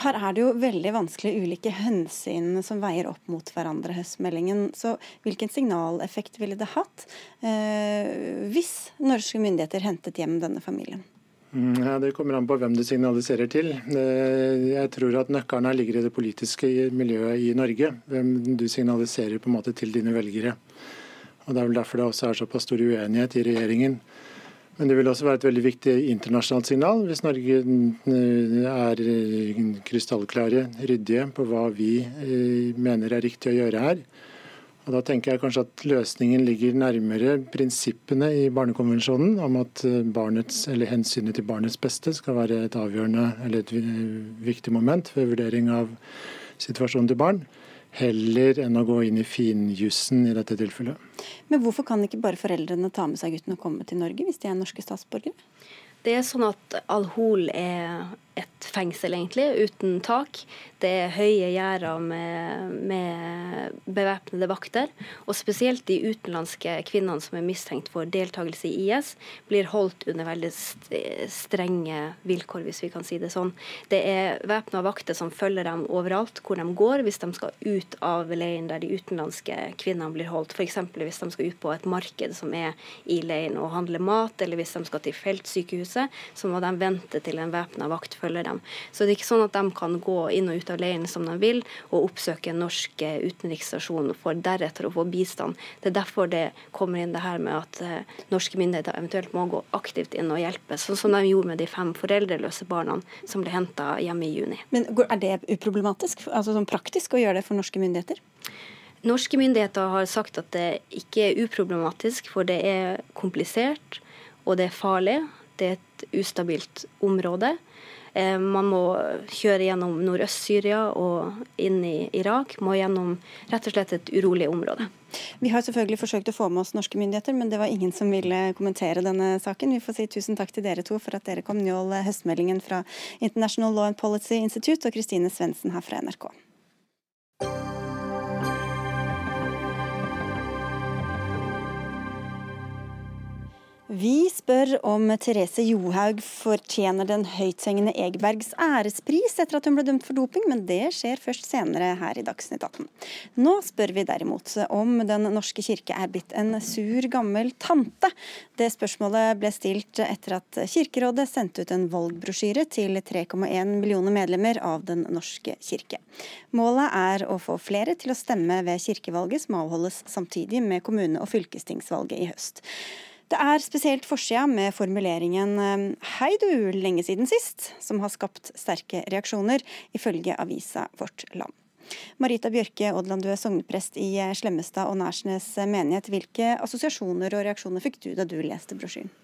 Her er det jo veldig vanskelig ulike hensyn som veier opp mot hverandre, høstmeldingen. Så hvilken signaleffekt ville det hatt eh, hvis norske myndigheter hentet hjem denne familien? Mm, ja, Det kommer an på hvem du signaliserer til. Eh, jeg tror at nøkkelen her ligger i det politiske miljøet i Norge. Hvem du signaliserer på en måte til dine velgere. Og Det er vel derfor det også er såpass stor uenighet i regjeringen. Men det vil også være et veldig viktig internasjonalt signal hvis Norge eh, er eh, krystallklare, ryddige på hva vi eh, mener er riktig å gjøre her. Og Da tenker jeg kanskje at løsningen ligger nærmere prinsippene i Barnekonvensjonen om at barnets, eller hensynet til barnets beste skal være et avgjørende eller et viktig moment ved vurdering av situasjonen til barn heller enn å gå inn i finjussen i dette tilfellet. Men hvorfor kan ikke bare foreldrene ta med seg gutten og komme til Norge hvis de er norske statsborgere? Det er sånn at Al-Hol er et fengsel, egentlig, uten tak. Det er høye gjerder med, med bevæpnede vakter. Og spesielt de utenlandske kvinnene som er mistenkt for deltakelse i IS, blir holdt under veldig strenge vilkår, hvis vi kan si det sånn. Det er væpna vakter som følger dem overalt hvor de går, hvis de skal ut av leiren der de utenlandske kvinnene blir holdt. F.eks. hvis de skal ut på et marked som er i leiren og handle mat, eller hvis de skal til feltsykehuset, så må de vente til en væpna vakt følger dem. Så det er ikke sånn at de kan gå inn og ut av leiren som de vil, og oppsøke en norsk eh, utenriksstasjon for deretter å få bistand. Det er derfor det kommer inn det her med at uh, norske myndigheter eventuelt må gå aktivt inn og hjelpe, sånn som de gjorde med de fem foreldreløse barna som ble henta hjemme i juni. Men Er det uproblematisk, altså sånn praktisk, å gjøre det for norske myndigheter? Norske myndigheter har sagt at det ikke er uproblematisk, for det er komplisert og det er farlig. Det er et ustabilt område. Eh, man må kjøre gjennom Nordøst-Syria og inn i Irak. Må gjennom rett og slett et urolig område. Vi har selvfølgelig forsøkt å få med oss norske myndigheter, men det var ingen som ville kommentere denne saken. Vi får si tusen takk til dere to for at dere kom. Njål høstmeldingen fra International Law and Policy Institute og Kristine Svendsen her fra NRK. Vi spør om Therese Johaug fortjener den høythengende Egebergs ærespris etter at hun ble dømt for doping, men det skjer først senere her i Dagsnytt 18. Nå spør vi derimot om Den norske kirke er blitt en sur, gammel tante. Det spørsmålet ble stilt etter at Kirkerådet sendte ut en valgbrosjyre til 3,1 millioner medlemmer av Den norske kirke. Målet er å få flere til å stemme ved kirkevalget som avholdes samtidig med kommune- og fylkestingsvalget i høst. Det er spesielt forsida med formuleringen eh, 'Hei du, lenge siden sist', som har skapt sterke reaksjoner, ifølge avisa Vårt Land. Marita Bjørke Odland, du er sogneprest i eh, Slemmestad og Nærsnes menighet. Hvilke assosiasjoner og reaksjoner fikk du da du leste brosjyren?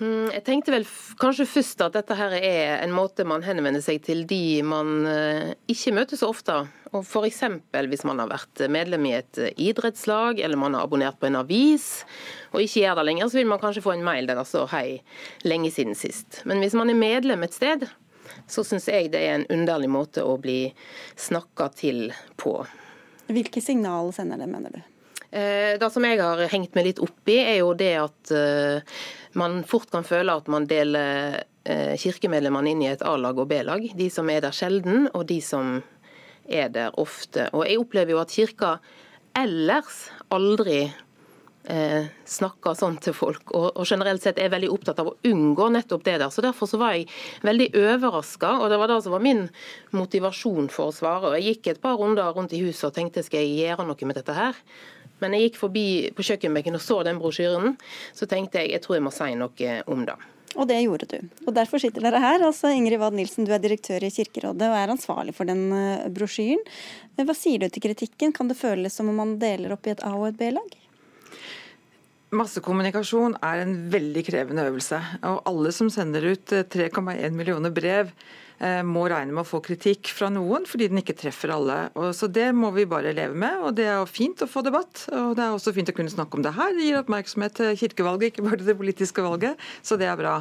Mm, jeg tenkte vel kanskje først at dette her er en måte man henvender seg til de man eh, ikke møter så ofte. Og F.eks. hvis man har vært medlem i et idrettslag, eller man har abonnert på en avis og ikke gjør det lenger, så vil man kanskje få en mail der det står 'hei, lenge siden sist'. Men hvis man er medlem et sted, så syns jeg det er en underlig måte å bli snakka til på. Hvilke signal sender det, mener du? Eh, det som jeg har hengt meg litt opp i, er jo det at eh, man fort kan føle at man deler eh, kirkemedlemmene inn i et A-lag og B-lag. De som er der sjelden, og de som er der ofte. Og jeg opplever jo at kirka ellers aldri snakker sånn til folk, og, og, generelt sett er veldig opptatt av å unngå nettopp det der. Så Derfor så var jeg veldig overraska, og det var det som var min motivasjon for å svare. Og Jeg gikk et par runder rundt i huset og tenkte skal jeg gjøre noe med dette her. Men jeg gikk forbi på kjøkkenbenken og så den brosjyren, så tenkte jeg jeg tror jeg må si noe om det. Og det gjorde du. Og derfor sitter dere her. Altså, Ingrid Wad Nilsen, du er direktør i Kirkerådet og er ansvarlig for den eh, brosjyren. Hva sier du til kritikken? Kan det føles som om man deler opp i et A- og et B-lag? Massekommunikasjon er en veldig krevende øvelse. Og alle som sender ut 3,1 millioner brev eh, må regne med å få kritikk fra noen fordi den ikke treffer alle. Og så Det må vi bare leve med. og Det er jo fint å få debatt. og Det er også fint å kunne snakke om det her. Det gir oppmerksomhet til kirkevalget, ikke bare til det politiske valget. Så det er bra.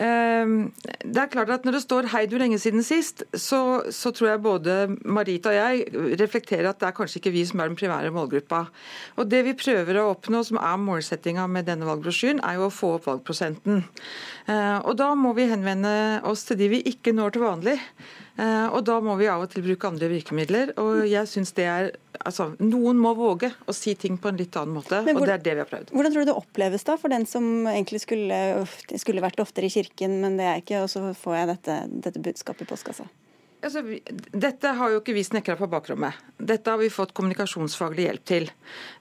Ehm, det er klart at Når det står 'hei, du lenge siden sist', så, så, tror jeg både Marita og jeg reflekterer at det er kanskje ikke vi som er den primære målgruppa. Og Det vi prøver å oppnå, som er målsettinga med denne valgbrosjyren, er jo å få opp valgprosenten. Ehm, og Da må vi henvende oss til de vi ikke når til vanlig. Ehm, og Da må vi av og til bruke andre virkemidler. og jeg synes det er altså, Noen må våge å si ting på en litt annen måte, hvor, og det er det vi har prøvd. Hvordan tror du det oppleves da for den som egentlig skulle, skulle vært oftere i kirken, men det er ikke, og så får jeg dette, dette budskapet i postkassa? Altså, dette har jo ikke vi snekra på bakrommet. Dette har vi fått kommunikasjonsfaglig hjelp til.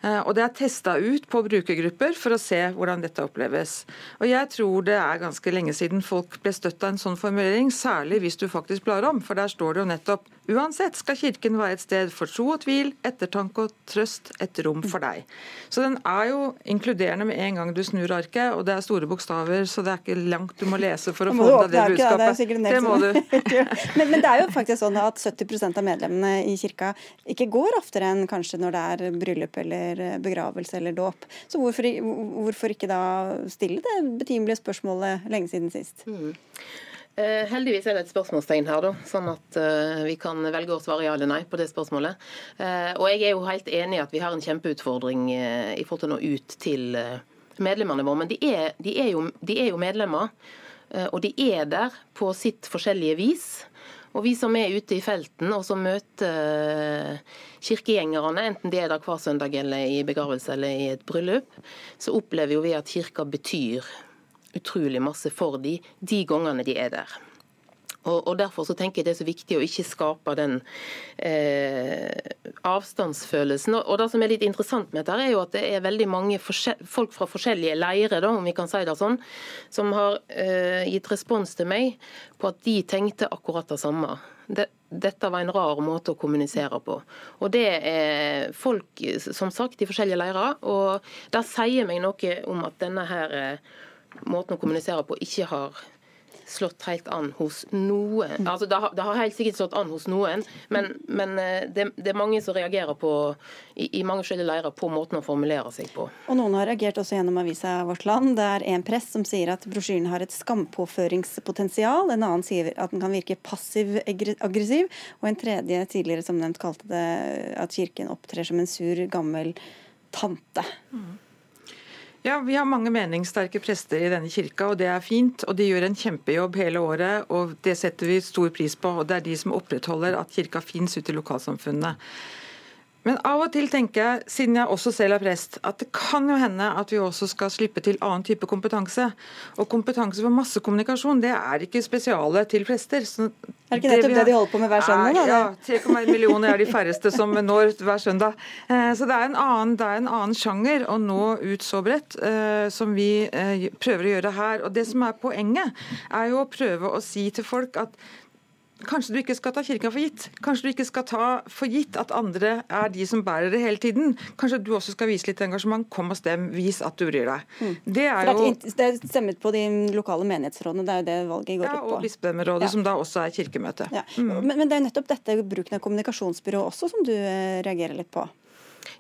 Eh, og Det er testa ut på brukergrupper for å se hvordan dette oppleves. Og Jeg tror det er ganske lenge siden folk ble støtt av en sånn formulering, særlig hvis du faktisk blar om. For der står det jo nettopp Uansett skal Kirken være et sted for tro og tvil, ettertanke og trøst, et rom for deg. Så den er jo inkluderende med en gang du snur arket, og det er store bokstaver, så det er ikke langt du må lese for å få med deg det budskapet. Det, det, må du. men, men, det er jo faktisk sånn at 70% av medlemmene i kirka ikke går oftere enn kanskje når det er bryllup eller begravelse eller dåp. Så hvorfor, hvorfor, ikke da stille det betimelige spørsmålet lenge siden sist? Mm. Eh, heldigvis er det et spørsmålstegn her, da, sånn at uh, vi kan velge å svare ja eller nei på det spørsmålet. Uh, og jeg er jo helt enig i at vi har en kjempeutfordring i forhold til å nå ut til medlemmene våre. Men de er, de er, jo, de er jo, medlemmer, og de er der på sitt forskjellige vis. Og vi som er ute i felten og som møter kirkegjengerne, enten de er der hver søndag eller i begravelse eller i et bryllup, så opplever jo vi at kirka betyr utrolig masse for de, de gangene de er der. Og, og, Derfor så tenker jeg det er så viktig å ikke skape den eh, avstandsfølelsen. Og, Det som er litt interessant med dette, er jo at det er veldig mange folk fra forskjellige leirer om vi kan si det sånn, som har eh, gitt respons til meg på at de tenkte akkurat det samme. Det, dette var en rar måte å kommunisere på. Og Det er folk som sagt i forskjellige leirer. og Det sier meg noe om at denne her eh, måten å kommunisere på ikke har slått helt an hos noen. Altså, det, har, det har helt sikkert slått an hos noen, men, men eh, det, det, er mange som reagerer på, i, i mange forskjellige leirer på måten å formulere seg på. Og Noen har reagert også gjennom avisa Vårt Land. Det er en press som sier at brosjyren har et skampåføringspotensial. En annen sier at den kan virke passiv-aggressiv. Og en tredje tidligere som nevnt kalte det at Kirken opptrer som en sur, gammel tante. Mm. Ja, Vi har mange meningssterke prester i denne kirka, og det er fint. og De gjør en kjempejobb hele året, og det setter vi stor pris på. og Det er de som opprettholder at kirka fins ute i lokalsamfunnene. Men av og til tenker jeg, siden jeg også selv er prest, at det kan jo hende at vi også skal slippe til annen type kompetanse. Og kompetanse for massekommunikasjon, det er ikke spesiale til prester. Så er det ikke nettopp det, det de holder på med hver søndag? Er, ja, 3,1 millioner er de færreste som når hver søndag. Eh, så det er en annen, er en annen sjanger å nå ut så bredt eh, som vi eh, prøver å gjøre her. Og det som er poenget, er jo å prøve å si til folk at Kanskje du ikke skal ta kirka for gitt. Kanskje du ikke skal ta for gitt at andre er de som bærer det hele tiden. Kanskje du også skal vise litt engasjement. Kom og stem, vis at du bryr deg. Mm. Det er jo Det er stemmet på de lokale menighetsrådene, det er jo det valget går ja, ut på. Og bispedømmerådet, ja. som da også er kirkemøte. Ja. Mm. Men, men, det er nettopp dette bruken av kommunikasjonsbyrå også som du eh, reagerer litt på?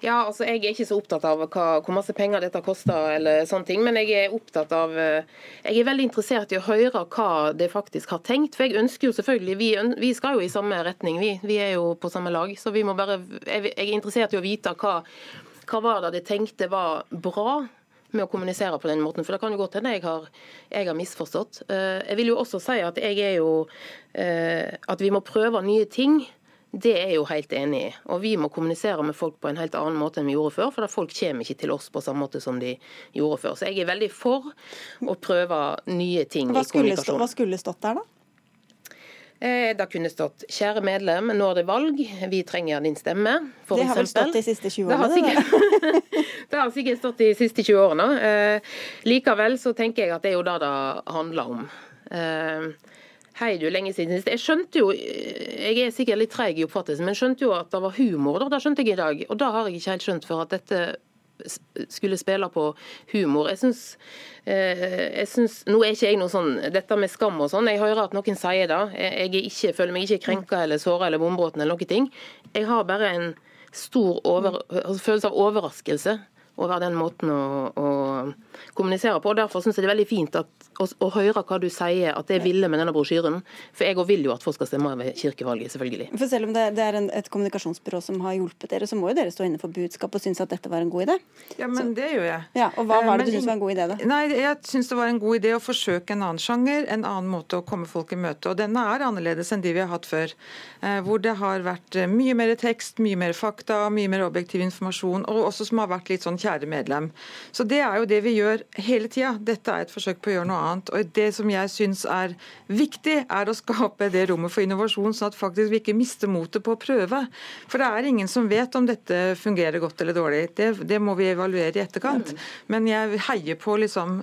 Ja, altså Jeg er ikke så opptatt av hva, hvor masse penger dette koster, eller sånne ting, men jeg er opptatt av eh, Jeg er veldig interessert i å høre hva de faktisk har tenkt. For jeg ønsker jo selvfølgelig Vi, vi skal jo i samme retning, vi. Vi er jo på samme lag. Så vi må bare Jeg er interessert i å vite hva, hva var det de tenkte var bra med å kommunisere på den måten. For det kan jo godt hende jeg jeg har misforstått. Eh, jeg vil jo også si at jeg er jo eh, At vi må prøve nye ting. Det er jeg jo helt enig i. Og vi må kommunisere med folk på en helt annen måte enn vi gjorde før. For folk kommer ikke til oss på samme måte som de gjorde før. Så jeg er veldig for å prøve nye ting hva i kommunikasjon. Hva skulle stått der, da? Eh, det kunne stått 'Kjære medlem, nå er det valg. Vi trenger din stemme'. For det har vel stått de siste 20 årene? Det har sikkert, det har sikkert stått de siste 20 årene. Eh, likevel så tenker jeg at det er jo det det handler om. Eh, Hei, du, lenge siden sist. Jeg skjønte jo, jeg er sikkert litt treig i oppfattelsen, men skjønte jo at det var humor. da, Det skjønte jeg i dag. Og da har jeg ikke helt skjønt før at dette skulle spille på humor. Jeg jeg synes, Nå er ikke jeg noe sånn Dette med skam og sånn, jeg hører at noen sier det. Jeg ikke, føler meg ikke krenka eller såra eller bombråten eller noen ting. Jeg har bare en stor over, altså følelse av overraskelse over den måten å, å kommunisere på. og Derfor syns jeg det er veldig fint at, å, å, høre hva du sier at det er ville med denne brosjyren. For jeg òg vil jo at folk skal stemme ved kirkevalget, selvfølgelig. For Selv om det, det er en, et kommunikasjonsbyrå som har hjulpet dere, så må jo dere stå inne for budskap og synes at dette var en god idé? Ja, men så, det gjør jeg. Ja, og Hva var det men, du syns var en god idé, da? Nei, Jeg syns det var en god idé å forsøke en annen sjanger, en annen måte å komme folk i møte. Og denne er annerledes enn de vi har hatt før. Eh, hvor det har vært eh, mye mer tekst, mye mer fakta, mye mer objektiv informasjon, og også som har vært litt sånn kjære medlem. Så det er jo det vi gjør hele tida. Dette er et forsøk på å gjøre noe annet. Og det som jeg syns er viktig, er å skape det rommet for innovasjon, sånn at faktisk vi ikke mister motet på å prøve. For det er ingen som vet om dette fungerer godt eller dårlig. Det, det må vi evaluere i etterkant. Men jeg heier på liksom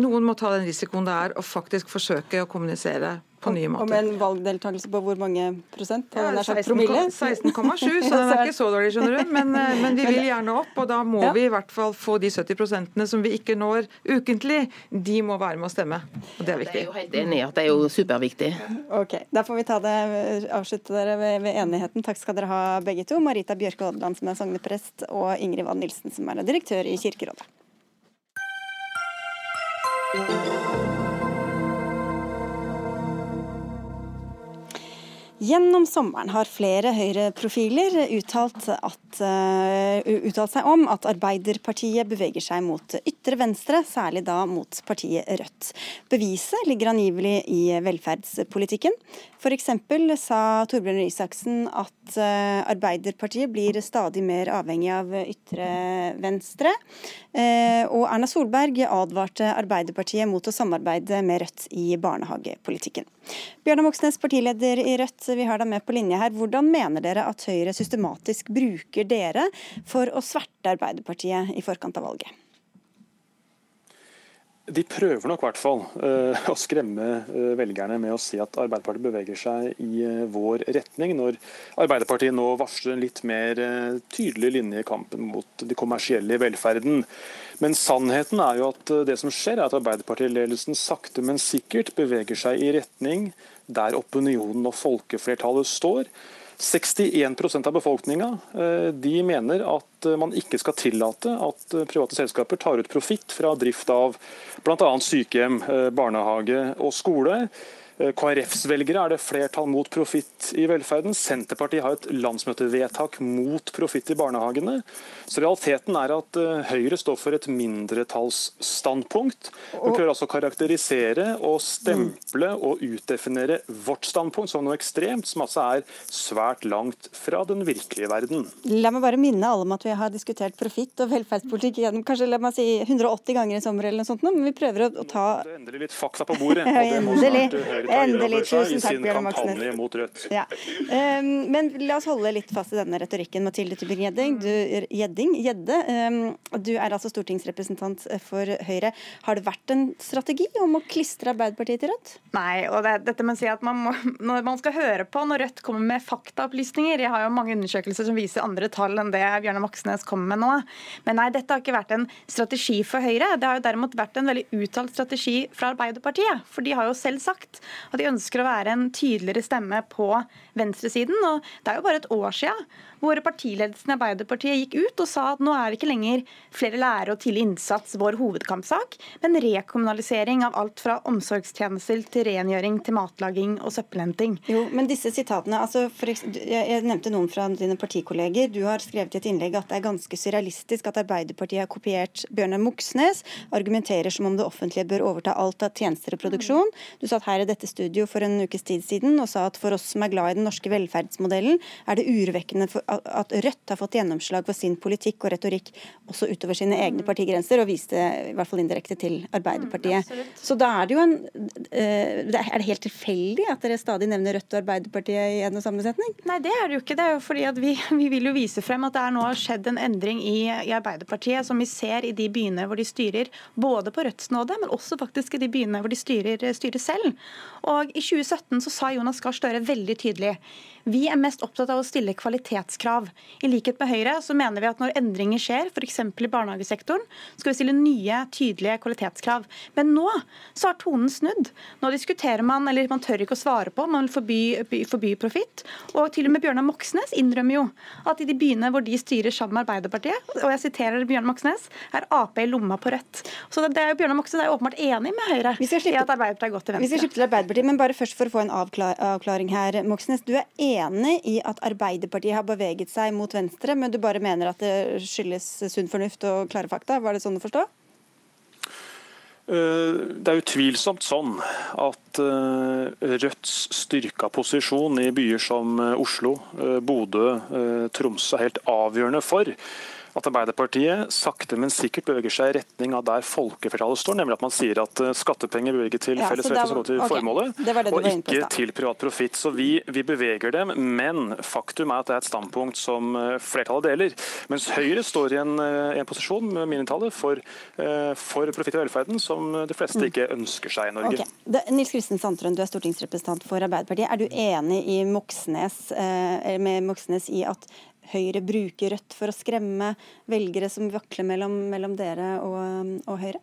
Noen må ta den risikoen det er å faktisk forsøke å kommunisere på nye måter. Og med en valgdeltakelse på hvor mange prosent? Ja, 16,7, så den er ikke så dårlig, skjønner du. Men, eh, men, vi vil gjerne opp, og da må ja. vi i hvert fall få de 70 prosentene som vi ikke når ukentlig, de må være med å stemme. Og det er viktig. Det er jo helt enig at det er jo superviktig. Ok, Da får vi ta det, avslutte dere ved, ved enigheten. Takk skal dere ha begge to. Marita Bjørke Odland som er sogneprest, og Ingrid Wann Nilsen som er direktør i Kirkerådet. Gjennom sommeren har flere Høyre-profiler uttalt, uh, uttalt, seg om at Arbeiderpartiet beveger seg mot ytre venstre, særlig da mot partiet Rødt. Beviset ligger angivelig i velferdspolitikken. F.eks. sa Torbjørn Røe Isaksen at uh, Arbeiderpartiet blir stadig mer avhengig av ytre venstre. Uh, og Erna Solberg advarte Arbeiderpartiet mot å samarbeide med Rødt i barnehagepolitikken. Bjørnar Moxnes, partileder i Rødt, vi har deg med på linje her. Hvordan mener dere at Høyre systematisk bruker dere for å sverte Arbeiderpartiet i forkant av valget? De prøver nok i hvert fall uh, å skremme uh, velgerne med å si at Arbeiderpartiet beveger seg i uh, vår retning, når Arbeiderpartiet nå varsler en litt mer tydelig linje i kampen mot de kommersielle i velferden. Men sannheten er jo at det som skjer, er at Arbeiderpartiledelsen sakte, men sikkert beveger seg i retning der opinionen og folkeflertallet står. 61% av befolkninga mener at man ikke skal tillate at private selskaper tar ut profitt fra drift av bl.a. sykehjem, barnehage og skole. Eh, KrFs velgere er det flertall mot profitt i velferden. Senterpartiet har et landsmøtevedtak mot profitt i barnehagene. Så realiteten er at eh, Høyre står for et mindretallsstandpunkt. Vi prøver altså å karakterisere og stemple og utdefinere vårt standpunkt som noe ekstremt, som altså er svært langt fra den virkelige verden. La meg bare minne alle om at vi har diskutert profitt og velferdspolitikk gjennom kanskje la meg si 180 ganger i sommer, eller noe sånt, men vi prøver å, ta Endelig litt fakta på bordet. og det må snart Høyre Endelig. Tusen takk, Bjørn Moxnes. Ja. Um, men la oss holde litt fast i denne retorikken. Mathilde Tybring-Gjedding, Gjedding, Gjedde, um, du er altså stortingsrepresentant for Høyre. Har det vært en strategi om å klistre Arbeiderpartiet til Rødt? Nei, og det, dette med å si at man må, når man skal høre på når Rødt kommer med faktaopplysninger Jeg har jo mange undersøkelser som viser andre tall enn det Bjørnar Moxnes kommer med nå. Men nei, dette har ikke vært en strategi for Høyre. Det har jo derimot vært en veldig uttalt strategi fra Arbeiderpartiet. For de har jo selv sagt at de ønsker å være en tydeligere stemme på venstresiden. Og det er jo bare et år siden hvor partiledelsen i Arbeiderpartiet gikk ut og sa at nå er det ikke lenger flere lærere og tidlig innsats vår hovedkampsak, men rekommunalisering av alt fra omsorgstjenester til rengjøring til matlaging og søppelhenting. Jo, men disse sitatene, altså for, Jeg nevnte noen fra dine partikolleger. Du har skrevet i et innlegg at det er ganske surrealistisk at Arbeiderpartiet har kopiert Bjørnar Moxnes, argumenterer som om det offentlige bør overta alt av tjenester og produksjon. Du satt her i dette studio for en ukes tid siden og sa at for oss som er glad i den norske velferdsmodellen, er det urovekkende for at Rødt har fått gjennomslag for sin politikk og retorikk også utover sine egne partigrenser, og viste i hvert fall indirekte til Arbeiderpartiet. Mm, så da er det jo en eh, Er det helt tilfeldig at dere stadig nevner Rødt og Arbeiderpartiet i en og samme setning? Nei, det er det jo ikke. Det er jo fordi at vi, vi vil jo vise frem at det er nå har skjedd en endring i, i Arbeiderpartiet, som vi ser i de byene hvor de styrer, både på Rødts nåde, men også faktisk i de byene hvor de styrer, styrer selv. Og I 2017 så sa Jonas Gahr Støre veldig tydelig vi er mest opptatt av å stille kvalitetskrav. I likhet med Høyre så mener vi at når endringer skjer, f.eks. i barnehagesektoren, skal vi stille nye, tydelige kvalitetskrav. Men nå så har tonen snudd. Nå diskuterer man, eller man tør ikke å svare på, man vil forby, forby profitt. Og til og med Bjørnar Moxnes innrømmer jo at i de byene hvor de styrer sammen med Arbeiderpartiet, og jeg siterer Bjørnar Moxnes, er Ap i lomma på Rødt. Så det er jo Bjørnar Moxnes er åpenbart enig med Høyre i at Arbeiderpartiet er godt til venstre. Vi skal slippe til Arbeiderpartiet, men bare først for å få en avklaring her. Moxnes, du er enig i at Arbeiderpartiet har beveget seg mot venstre, men du bare mener at det skyldes sunn fornuft og klare fakta? Var det sånn å forstå? Eh, det er utvilsomt sånn at eh, Rødts styrka posisjon i byer som eh, Oslo, Bodø, Tromsø er helt avgjørende for at Arbeiderpartiet sakte, men sikkert beveger seg i retning av der folkeflertallet står, nemlig at man sier at eh, skattepenger bevilget til ja, felles velferd skal gå til okay. formålet, det det og ikke til privat profitt. Så vi, vi, beveger dem, men faktum er at det er et standpunkt som eh, flertallet deler. Mens Høyre står i en, eh, en posisjon med mindretallet for, for profitt i velferden, som de fleste mm. ikke ønsker seg i Norge. Okay. Nils Kristin Sandtrøen, du er stortingsrepresentant for Arbeiderpartiet. Er du enig i Moxnes, med Moxnes i at Høyre bruker Rødt for å skremme velgere som vakler mellom, mellom dere og, og Høyre?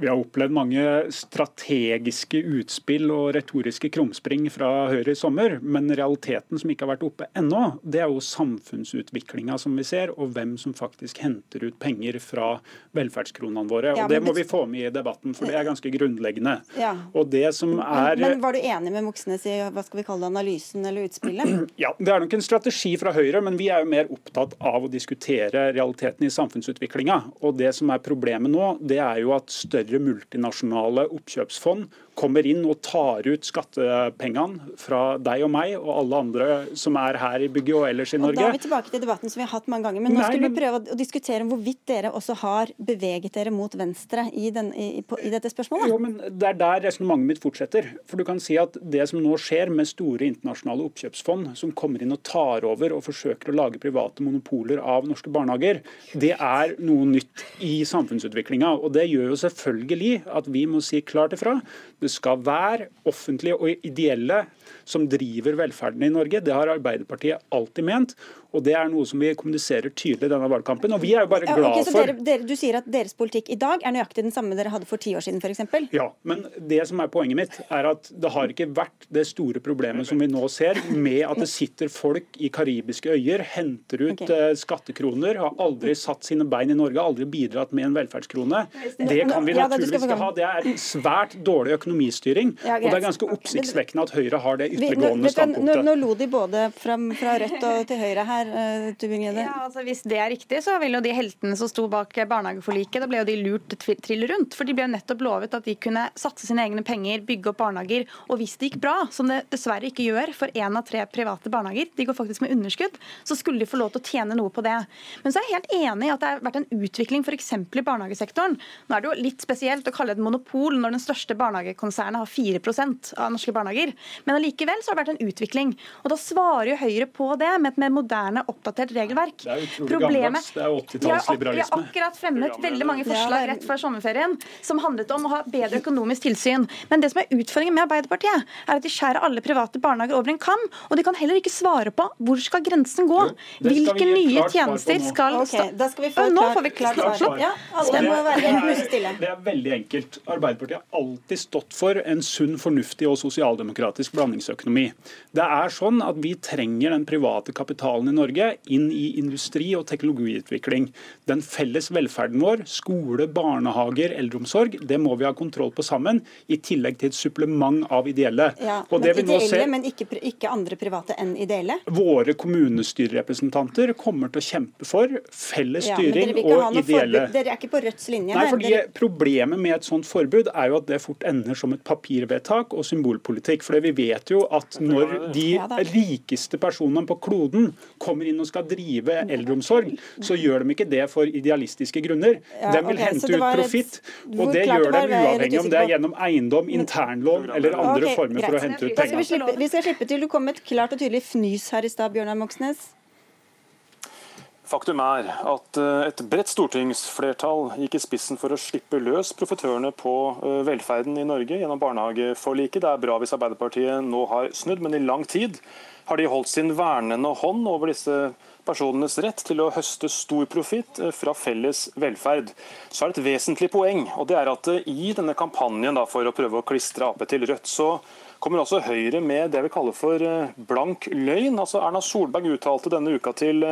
Vi har opplevd mange strategiske utspill og retoriske krumspring fra Høyre i sommer. Men realiteten som ikke har vært oppe ennå, det er jo samfunnsutviklinga som vi ser, og hvem som faktisk henter ut penger fra velferdskronene våre. Ja, og Det må vi få med i debatten, for det er ganske grunnleggende. Ja. Og det som er... Men Var du enig med Moxnes i hva skal vi kalle det, analysen eller utspillet? Ja, Det er nok en strategi fra Høyre, men vi er jo mer opptatt av å diskutere realiteten i samfunnsutviklinga. Og det som er problemet nå, det er jo at større større multinasjonale oppkjøpsfond kommer inn og tar ut skattepengene fra deg og meg og alle andre som er her i bygget og ellers i Norge. Og da er vi tilbake til debatten som vi har hatt mange ganger. Men nå Nei, skulle vi prøve å diskutere hvorvidt dere også har beveget dere mot venstre i, den, i, i dette spørsmålet. Jo, men Det er der resonnementet mitt fortsetter. For du kan si at Det som nå skjer med store internasjonale oppkjøpsfond som kommer inn og tar over og forsøker å lage private monopoler av norske barnehager, det er noe nytt i samfunnsutviklinga. Og det gjør jo selvfølgelig at vi må si klart ifra. Det skal være offentlige og ideelle som driver velferden i Norge. Det har Arbeiderpartiet alltid ment. Og Det er noe som vi kommuniserer tydelig i denne valgkampen. og vi er jo bare glad okay, for... Dere, dere, du sier at deres politikk i dag er nøyaktig den samme dere hadde for ti år siden f.eks.? Ja, men det som er poenget mitt, er at det har ikke vært det store problemet som vi nå ser, med at det sitter folk i karibiske øyer, henter ut okay. Eh, skattekroner, har aldri satt sine bein i Norge, aldri bidratt med en velferdskrone. Det kan vi naturligvis ikke ha. Det er svært dårlig økonomistyring. Og det er ganske oppsiktsvekkende at Høyre har det ytterliggående standpunktet. Nå, nå lo de både fra, fra Rødt og til Høyre her her, eh, Ja, altså Hvis det er riktig, så vil jo de heltene som sto bak barnehageforliket, da ble jo de lurt trill rundt. For de ble nettopp lovet at de kunne satse sine egne penger, bygge opp barnehager. Og hvis det gikk bra, som det dessverre ikke gjør for én av tre private barnehager, de går faktisk med underskudd, så skulle de få lov til å tjene noe på det. Men så er jeg helt enig i at det har vært en utvikling f.eks. i barnehagesektoren. Nå er det jo litt spesielt å kalle det et monopol når den største barnehagekonsernet har 4% av norske barnehager. Men allikevel så har det vært en utvikling. Og da svarer jo Høyre på det med et mer moderne moderne, oppdatert regelverk. Det er utrolig Problemet, Det er 80-tallsliberalisme. Vi har akkurat fremmet veldig mange forslag rett før sommerferien som handlet om å ha bedre økonomisk tilsyn. Men det som er utfordringen med Arbeiderpartiet, er at de skjærer alle private barnehager over en kam. Og de kan heller ikke svare på hvor skal grensen gå. Hvilke nye tjenester skal okay, Da skal vi få Nå får vi klart svar. Ja, alle må være musestille. Det er veldig enkelt. Arbeiderpartiet har alltid stått for en sunn, fornuftig og sosialdemokratisk blandingsøkonomi. Det er sånn at vi trenger den private kapitalen i Norge inn i industri og teknologiutvikling. Den felles velferden vår, skole, barnehager, eldreomsorg, det må vi ha kontroll på sammen, i tillegg til et supplement av ideelle. Ja, men ideelle, ser, men ikke, ikke, andre private enn ideelle? Våre kommunestyrerepresentanter kommer til å kjempe for felles styring og ideelle. Forbud. Dere er ikke på Rødts linje? Nei, fordi dere... Problemet med et sånt forbud er jo at det fort ender som et papirvedtak og symbolpolitikk. For vi vet jo at når de rikeste personene på kloden kommer inn og skal drive eldreomsorg, så gjør de ikke det for idealistiske grunner. Ja, de vil okay, hente ut profitt, og det gjør de uavhengig om det er gjennom eiendom, internlov eller andre okay, former greit. for å hente ut penger. Vi, vi skal slippe til. Du kom med et klart og tydelig fnys her i stad, Bjørnar Moxnes. Faktum er at eh, et bredt stortingsflertall gikk i spissen for å slippe løs profitørene på eh, velferden i Norge gjennom barnehageforliket. Det er bra hvis Arbeiderpartiet nå har snudd, men i lang tid har de holdt sin vernende hånd over disse personenes rett til å høste stor profitt eh, fra felles velferd. Så er det et vesentlig poeng, og det er at eh, i denne kampanjen for å prøve å klistre Ap til Rødt, så kommer også Høyre med det vi kaller for eh, blank løgn. Altså Erna Solberg uttalte denne uka til,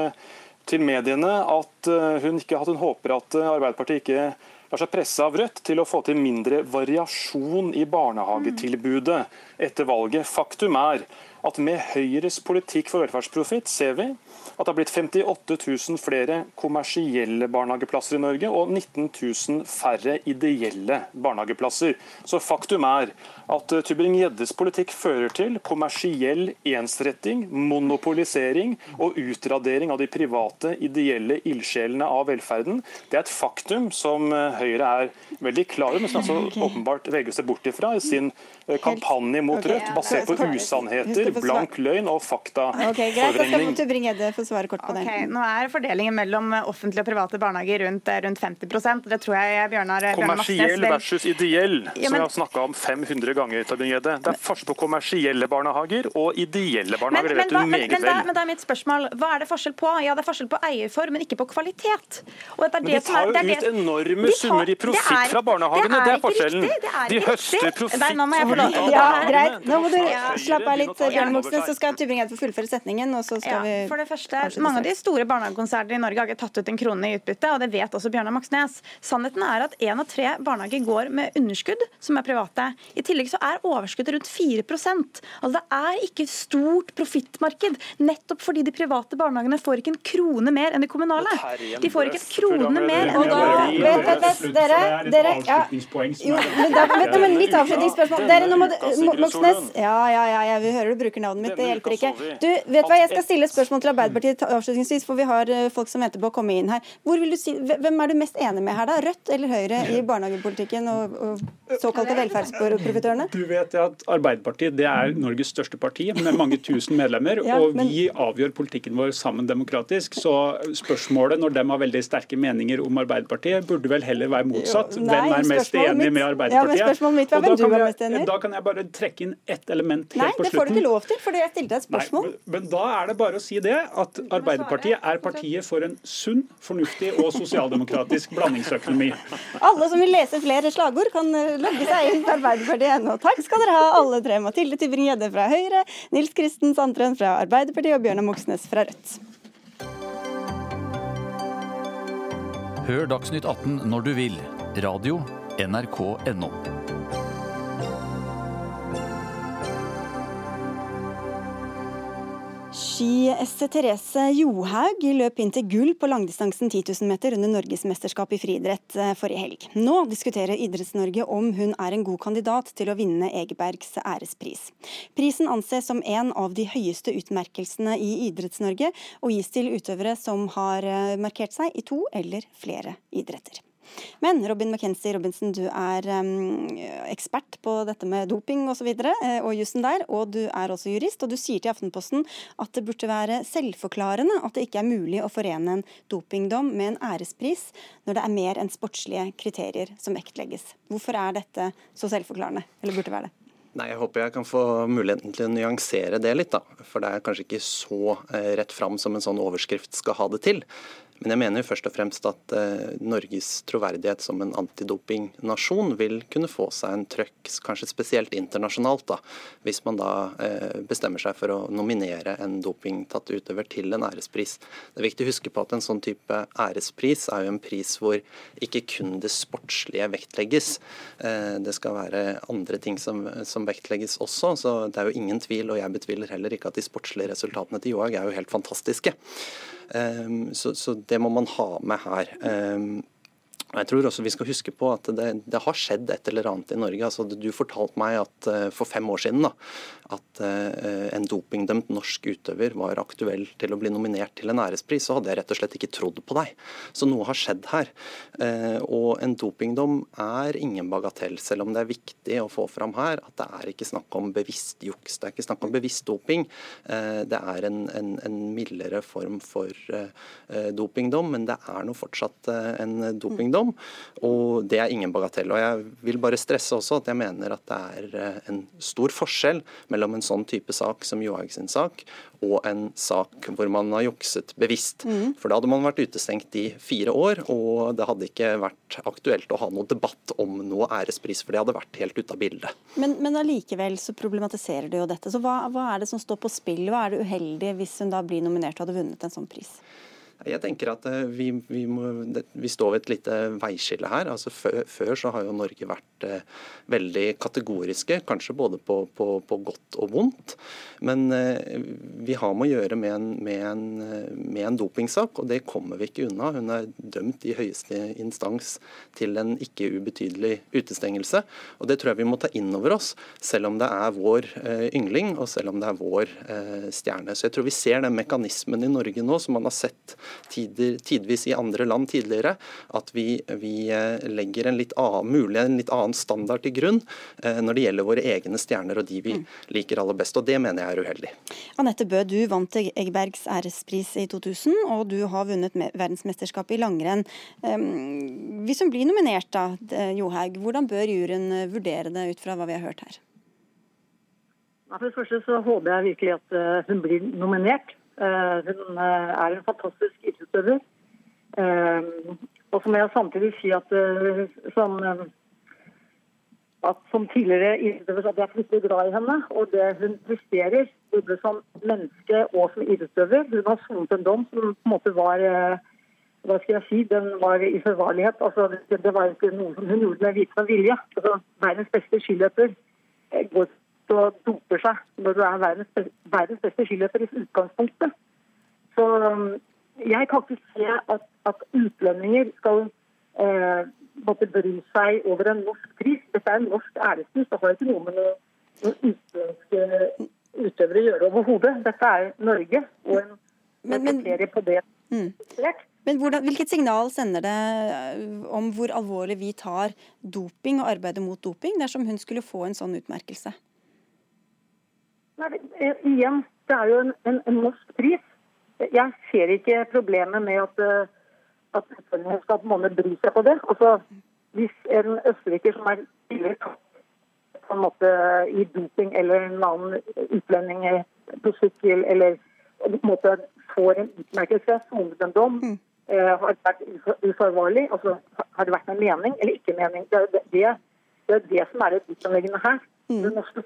til mediene at hun, ikke, at hun håper at Arbeiderpartiet ikke lar seg presse av Rødt til å få til mindre variasjon i barnehagetilbudet etter valget. Faktum er at med Høyres politikk for velferdsprofitt ser vi at det har blitt 58 000 flere kommersielle barnehageplasser i Norge og 19 000 færre ideelle barnehageplasser. Så faktum er at eh, Tybring-Gjeddes politikk fører til kommersiell ensretting, monopolisering og utradering av de private, ideelle ildsjelene av velferden. Det er et faktum som eh, Høyre er veldig klar over, men som altså åpenbart velger seg se bort ifra i sin eh, kampanje mot Rødt, basert på usannheter, blank løgn og faktaforvrengning. Okay, svare kort på det. Nå er fordelingen mellom offentlige og private barnehager rundt, eh, rundt 50% Det tror jeg Bjørnar Kommersiell versus ideell, ja, men... som jeg har snakka om 500 ganger. Det er forskjell på kommersielle barnehager og ideelle barnehager. Men, det vet du meget men, men, men, da er mitt spørsmål, Hva er det forskjell på? Ja, det er forskjell på eierform, men ikke på kvalitet. Det men de tar jo ut enorme summer i profitt fra barnehagene, det er, forskjellen. Riktig, er de høster profitt. Nei, nå må jeg få lov. Ja, greit. Nå må du slappe av litt, Bjørn Moxnes, så skal Tybring-Gjedde få fullføre setningen. og så skal vi... Første, mange av de store barnehagekonsernene i Norge har ikke tatt ut en krone i utbytte, og det vet også Bjørnar Moxnes. Sannheten er at én av tre barnehager går med underskudd, som er private. I tillegg så er overskuddet rundt 4% Altså Det er ikke stort profittmarked, nettopp fordi de private barnehagene får ikke en krone mer enn de kommunale. De får ikke en krone mer. enn de kommunale. dere, dere ja, jo, men da, vet du, men litt avslutningsspørsmål. Dere, nå må Moxnes Ja, ja, ja, jeg hører du bruker navnet mitt, det hjelper ikke. Du, vet hva, jeg skal stille spørsmål til Arbeiderpartiet avslutningsvis, for vi har eh, folk som venter på å komme inn her. Si, hvem er du mest enig med her, da? Rødt eller Høyre i barnehagepolitikken og, og såkalte velferdsprofitørene? Du vet at Arbeiderpartiet det er Norges største parti med mange tusen medlemmer. ja, og men... vi avgjør politikken vår sammen demokratisk. Så spørsmålet når de har veldig sterke meninger om Arbeiderpartiet, burde vel heller være motsatt. Jo, nei, hvem er mest enig med Arbeiderpartiet? Ja, men spørsmålet mitt var hvem du var mest enig Da kan jeg bare trekke inn ett element helt nei, på slutten. Nei, det får du ikke lov til, fordi jeg stilte et spørsmål. Nei, men, men da er det bare å si det at Arbeiderpartiet er partiet for en sunn, fornuftig og sosialdemokratisk blandingsøkonomi. Alle som vil lese flere slagord, kan eh, logge seg inn på arbeiderpartiet.no. Takk skal dere ha, alle tre. Mathilde Tybring-Gjedde fra Høyre, Nils Kristen Sandtrøen fra Arbeiderpartiet og Bjørnar Moxnes fra Rødt. Hør Dagsnytt 18 når du vil. Radio NRK.no. Ski-Esse Therese Johaug løp inn til gull på langdistansen 10 000 meter under Norgesmesterskapet i friidrett eh, forrige helg. Nå diskuterer Idretts-Norge om hun er en god kandidat til å vinne Egebergs ærespris. Prisen anses som en av de høyeste utmerkelsene i Idretts-Norge, og gis til utøvere som har eh, markert seg i to eller flere idretter. Men Robin McKenzie Robinson, du er um, ekspert på dette med doping osv. Og, så videre, og jussen der, og du er også jurist. Og du sier til Aftenposten at det burde være selvforklarende at det ikke er mulig å forene en dopingdom med en ærespris når det er mer enn sportslige kriterier som vektlegges. Hvorfor er dette så selvforklarende, eller burde være det? Nei, Jeg håper jeg kan få muligheten til å nyansere det litt. da. For det er kanskje ikke så eh, rett fram som en sånn overskrift skal ha det til. Men jeg mener først og fremst at eh, Norges troverdighet som en antidopingnasjon vil kunne få seg en trøkk, kanskje spesielt internasjonalt, da, hvis man da eh, bestemmer seg for å nominere en dopingtatt utøver til en ærespris. Det er viktig å huske på at en sånn type ærespris er jo en pris hvor ikke kun det sportslige vektlegges. Eh, det skal være andre ting som, som vektlegges også, så det er jo ingen tvil, og jeg betviler heller ikke at de sportslige resultatene til Johaug er jo helt fantastiske. Ehm, så, så, det må man ha med her. Ehm, jeg tror også vi skal huske på at det, det, har skjedd et eller annet i Norge. Altså, du fortalte meg at uh, for fem år siden da, at uh, en dopingdømt norsk utøver var aktuell til å bli nominert til en ærespris, så hadde jeg rett og slett ikke trodd på deg. Så noe har skjedd her. Uh, og en dopingdom er ingen bagatell, selv om det er viktig å få fram her at det er ikke snakk om bevisst juks, det er ikke snakk om bevisst doping. det er en, en, en, mildere form for dopingdom, men det er nå fortsatt en dopingdom. Og det er ingen bagatell. Og jeg vil bare stresse også at jeg mener at det er en stor forskjell mellom en sånn type sak som Johaug sin sak, og en sak hvor man har jukset bevisst. Mm. For da hadde man vært utestengt i fire år, og det hadde ikke vært aktuelt å ha noe debatt om noe ærespris, for det hadde vært helt ute av bildet. Men, men allikevel så problematiserer du jo dette. Så hva, hva er det som står på spill? Hva er det uheldige hvis hun da blir nominert og hadde vunnet en sånn pris? Jeg tenker at eh, vi, vi, må, vi, står ved et lite veiskille her. Altså før, før, så har jo Norge vært eh, veldig kategoriske, kanskje både på, på, på godt og vondt. Men eh, vi har med å gjøre med en, med, en, med en, dopingsak, og det kommer vi ikke unna. Hun er dømt i høyeste instans til en ikke ubetydelig utestengelse. Og det tror jeg vi må ta inn over oss, selv om det er vår yngling og selv om det er vår stjerne. Så jeg tror vi ser den mekanismen i Norge nå som man har sett tider, tidvis i andre land tidligere, at vi, vi eh, legger en litt, annen, mulig, en litt annen standard til grunn eh, når det gjelder våre egne stjerner og de vi mm. liker aller best. og Det mener jeg er uheldig. Anette Bø, du vant Eggbergs ærespris i 2000, og du har vunnet verdensmesterskapet i langrenn. Hvis hun blir nominert, da, Johaug, hvordan bør juryen vurdere det ut fra hva vi har hørt her? For det første så håper jeg virkelig at eh, hun blir nominert. Eh, hun eh, er en fantastisk idrettsutøver. Eh, og så må jeg samtidig si at som, at som tidligere idrettsutøver jeg er fryktelig glad i henne. Og det hun presterer, både som menneske og som idrettsutøver. Hun har sonet en dom som på en måte var hva skal jeg si, den var i forvarlighet. Altså, det, var ikke noe som hun gjorde med viten og vilje. Altså, verdens beste skiløper går og doper seg når du er verdens, verdens beste skiløper i utgangspunktet. Så um, jeg kan ikke se at, at utlendinger skal eh, måtte bry seg over en norsk pris. Dette er en norsk ærespris. Det har ikke noe med noen noe utenlandske utøvere å gjøre overhodet. Dette er Norge og en men, men, på det. Mm. Men hvordan, Hvilket signal sender det eh, om hvor alvorlig vi tar doping og arbeidet mot doping, dersom hun skulle få en sånn utmerkelse? Nei, eh, igjen, det er jo en, en, en, norsk pris. Jeg ser ikke problemet med at, eh, at på en bry seg på det. Altså, hvis en østerriker som er tidligere på en måte i doping eller en annen utlending på sykkel eller på en måte får en utmerkelse, sonet en dom, mm. eh, har vært uforvarlig, altså har det vært en mening eller ikke mening. Det er det, det, er det som er det utanleggende her. Mm. Det norske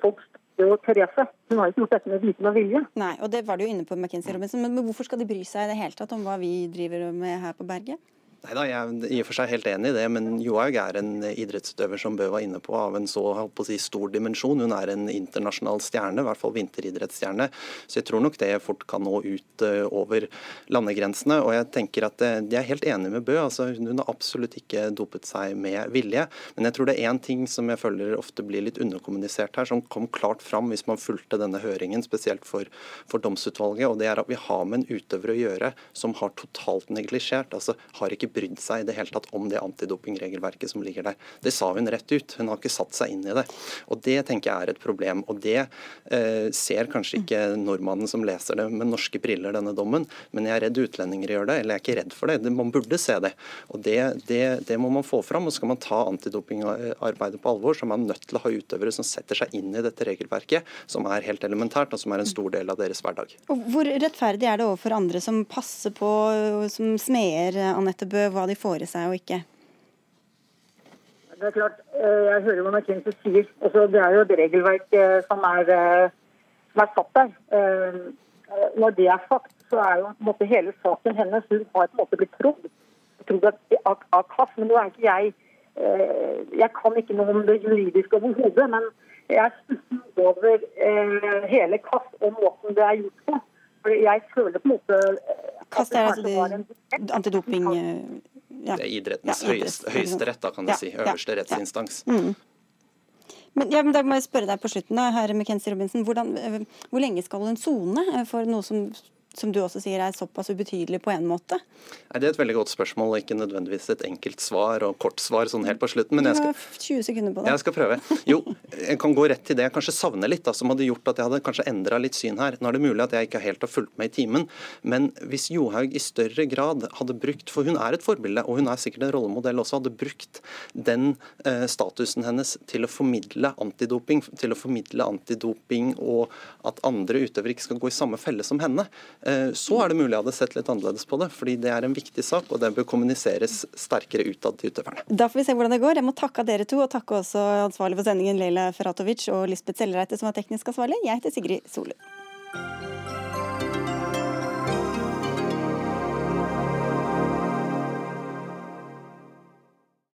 folk jo Therese. Hun har ikke gjort dette med viten og vilje. Nei, og det var du jo inne på, McKinsey Robinson. Men hvorfor skal de bry seg i det hele tatt om hva vi driver med her på berget? Nei da, Jeg er i og for seg helt enig i det, men Johaug er en idrettsutøver som Bø var inne på, av en så si, stor dimensjon. Hun er en internasjonal stjerne, i hvert fall vinteridrettsstjerne. Så jeg tror nok det fort kan nå ut uh, over landegrensene. Og jeg tenker at uh, jeg er helt enig med Bø. altså Hun har absolutt ikke dopet seg med vilje. Men jeg tror det er én ting som jeg føler ofte blir litt underkommunisert her, som kom klart fram hvis man fulgte denne høringen, spesielt for, for domsutvalget. og det er at Vi har med en utøver å gjøre som har totalt neglisjert. altså har ikke brydd seg i det hele tatt om det antidopingregelverket som ligger der. Det sa hun rett ut. Hun har ikke satt seg inn i det. Og Det tenker jeg er et problem. Og Det eh, ser kanskje ikke nordmannen som leser det med norske briller, denne dommen, men jeg er redd utlendinger gjør det. Eller jeg er ikke redd for det. Man burde se det. Og Det, det, det må man få fram. og Skal man ta antidopingarbeidet på alvor, så er man nødt til å ha utøvere som setter seg inn i dette regelverket, som er helt elementært, og som er en stor del av deres hverdag. Og hvor rettferdig er det overfor andre som passer på, som smeder Anette Bø hva de får i seg og ikke? Det er klart, eh, Jeg hører hva McKinsey sier. Altså, det er jo et regelverk eh, som er, eh, som er satt der. Når det er sagt, så er jo måte, hele saken hennes Hun har på en måte blitt trodd. trodd av, av KAF, men nå er ikke jeg Jeg kan ikke noe om det juridiske overhodet, men jeg er stusset over hele KAF og måten det er gjort på. For jeg føler på en måte Kast er altså det antidoping ja. Det er idrettens ja, høyeste, høyeste rett, da, kan du si. Øverste rettsinstans. Mm. Men, ja, men da må jeg spørre deg på slutten, da, herre McKenzie Robinson. Hvordan, hvor lenge skal en sone for noe som som du også sier er såpass ubetydelig på en måte? Nei, det er et veldig godt spørsmål, ikke nødvendigvis et enkelt svar og kort svar sånn helt på slutten. Men jeg skal, du har 20 sekunder på det. Jeg skal prøve. Jo, jeg kan gå rett til det jeg kanskje savner litt, da, som hadde gjort at jeg hadde kanskje endra litt syn her. Nå er det mulig at jeg ikke helt har fulgt med i timen, men hvis Johaug i større grad hadde brukt, for hun er et forbilde, og hun er sikkert en rollemodell også, hadde brukt den eh, statusen hennes til å formidle antidoping, til å formidle antidoping og at andre utøvere ikke skal gå i samme felle som henne, så er det mulig jeg hadde sett litt annerledes på det. fordi det er en viktig sak, og den bør kommuniseres sterkere utad til utøverne. Da får vi se hvordan det går. Jeg må takke dere to, og takke også ansvarlig for sendingen Leila Ferratovic og Lisbeth Sellereite som var teknisk ansvarlig. Jeg heter Sigrid Solund.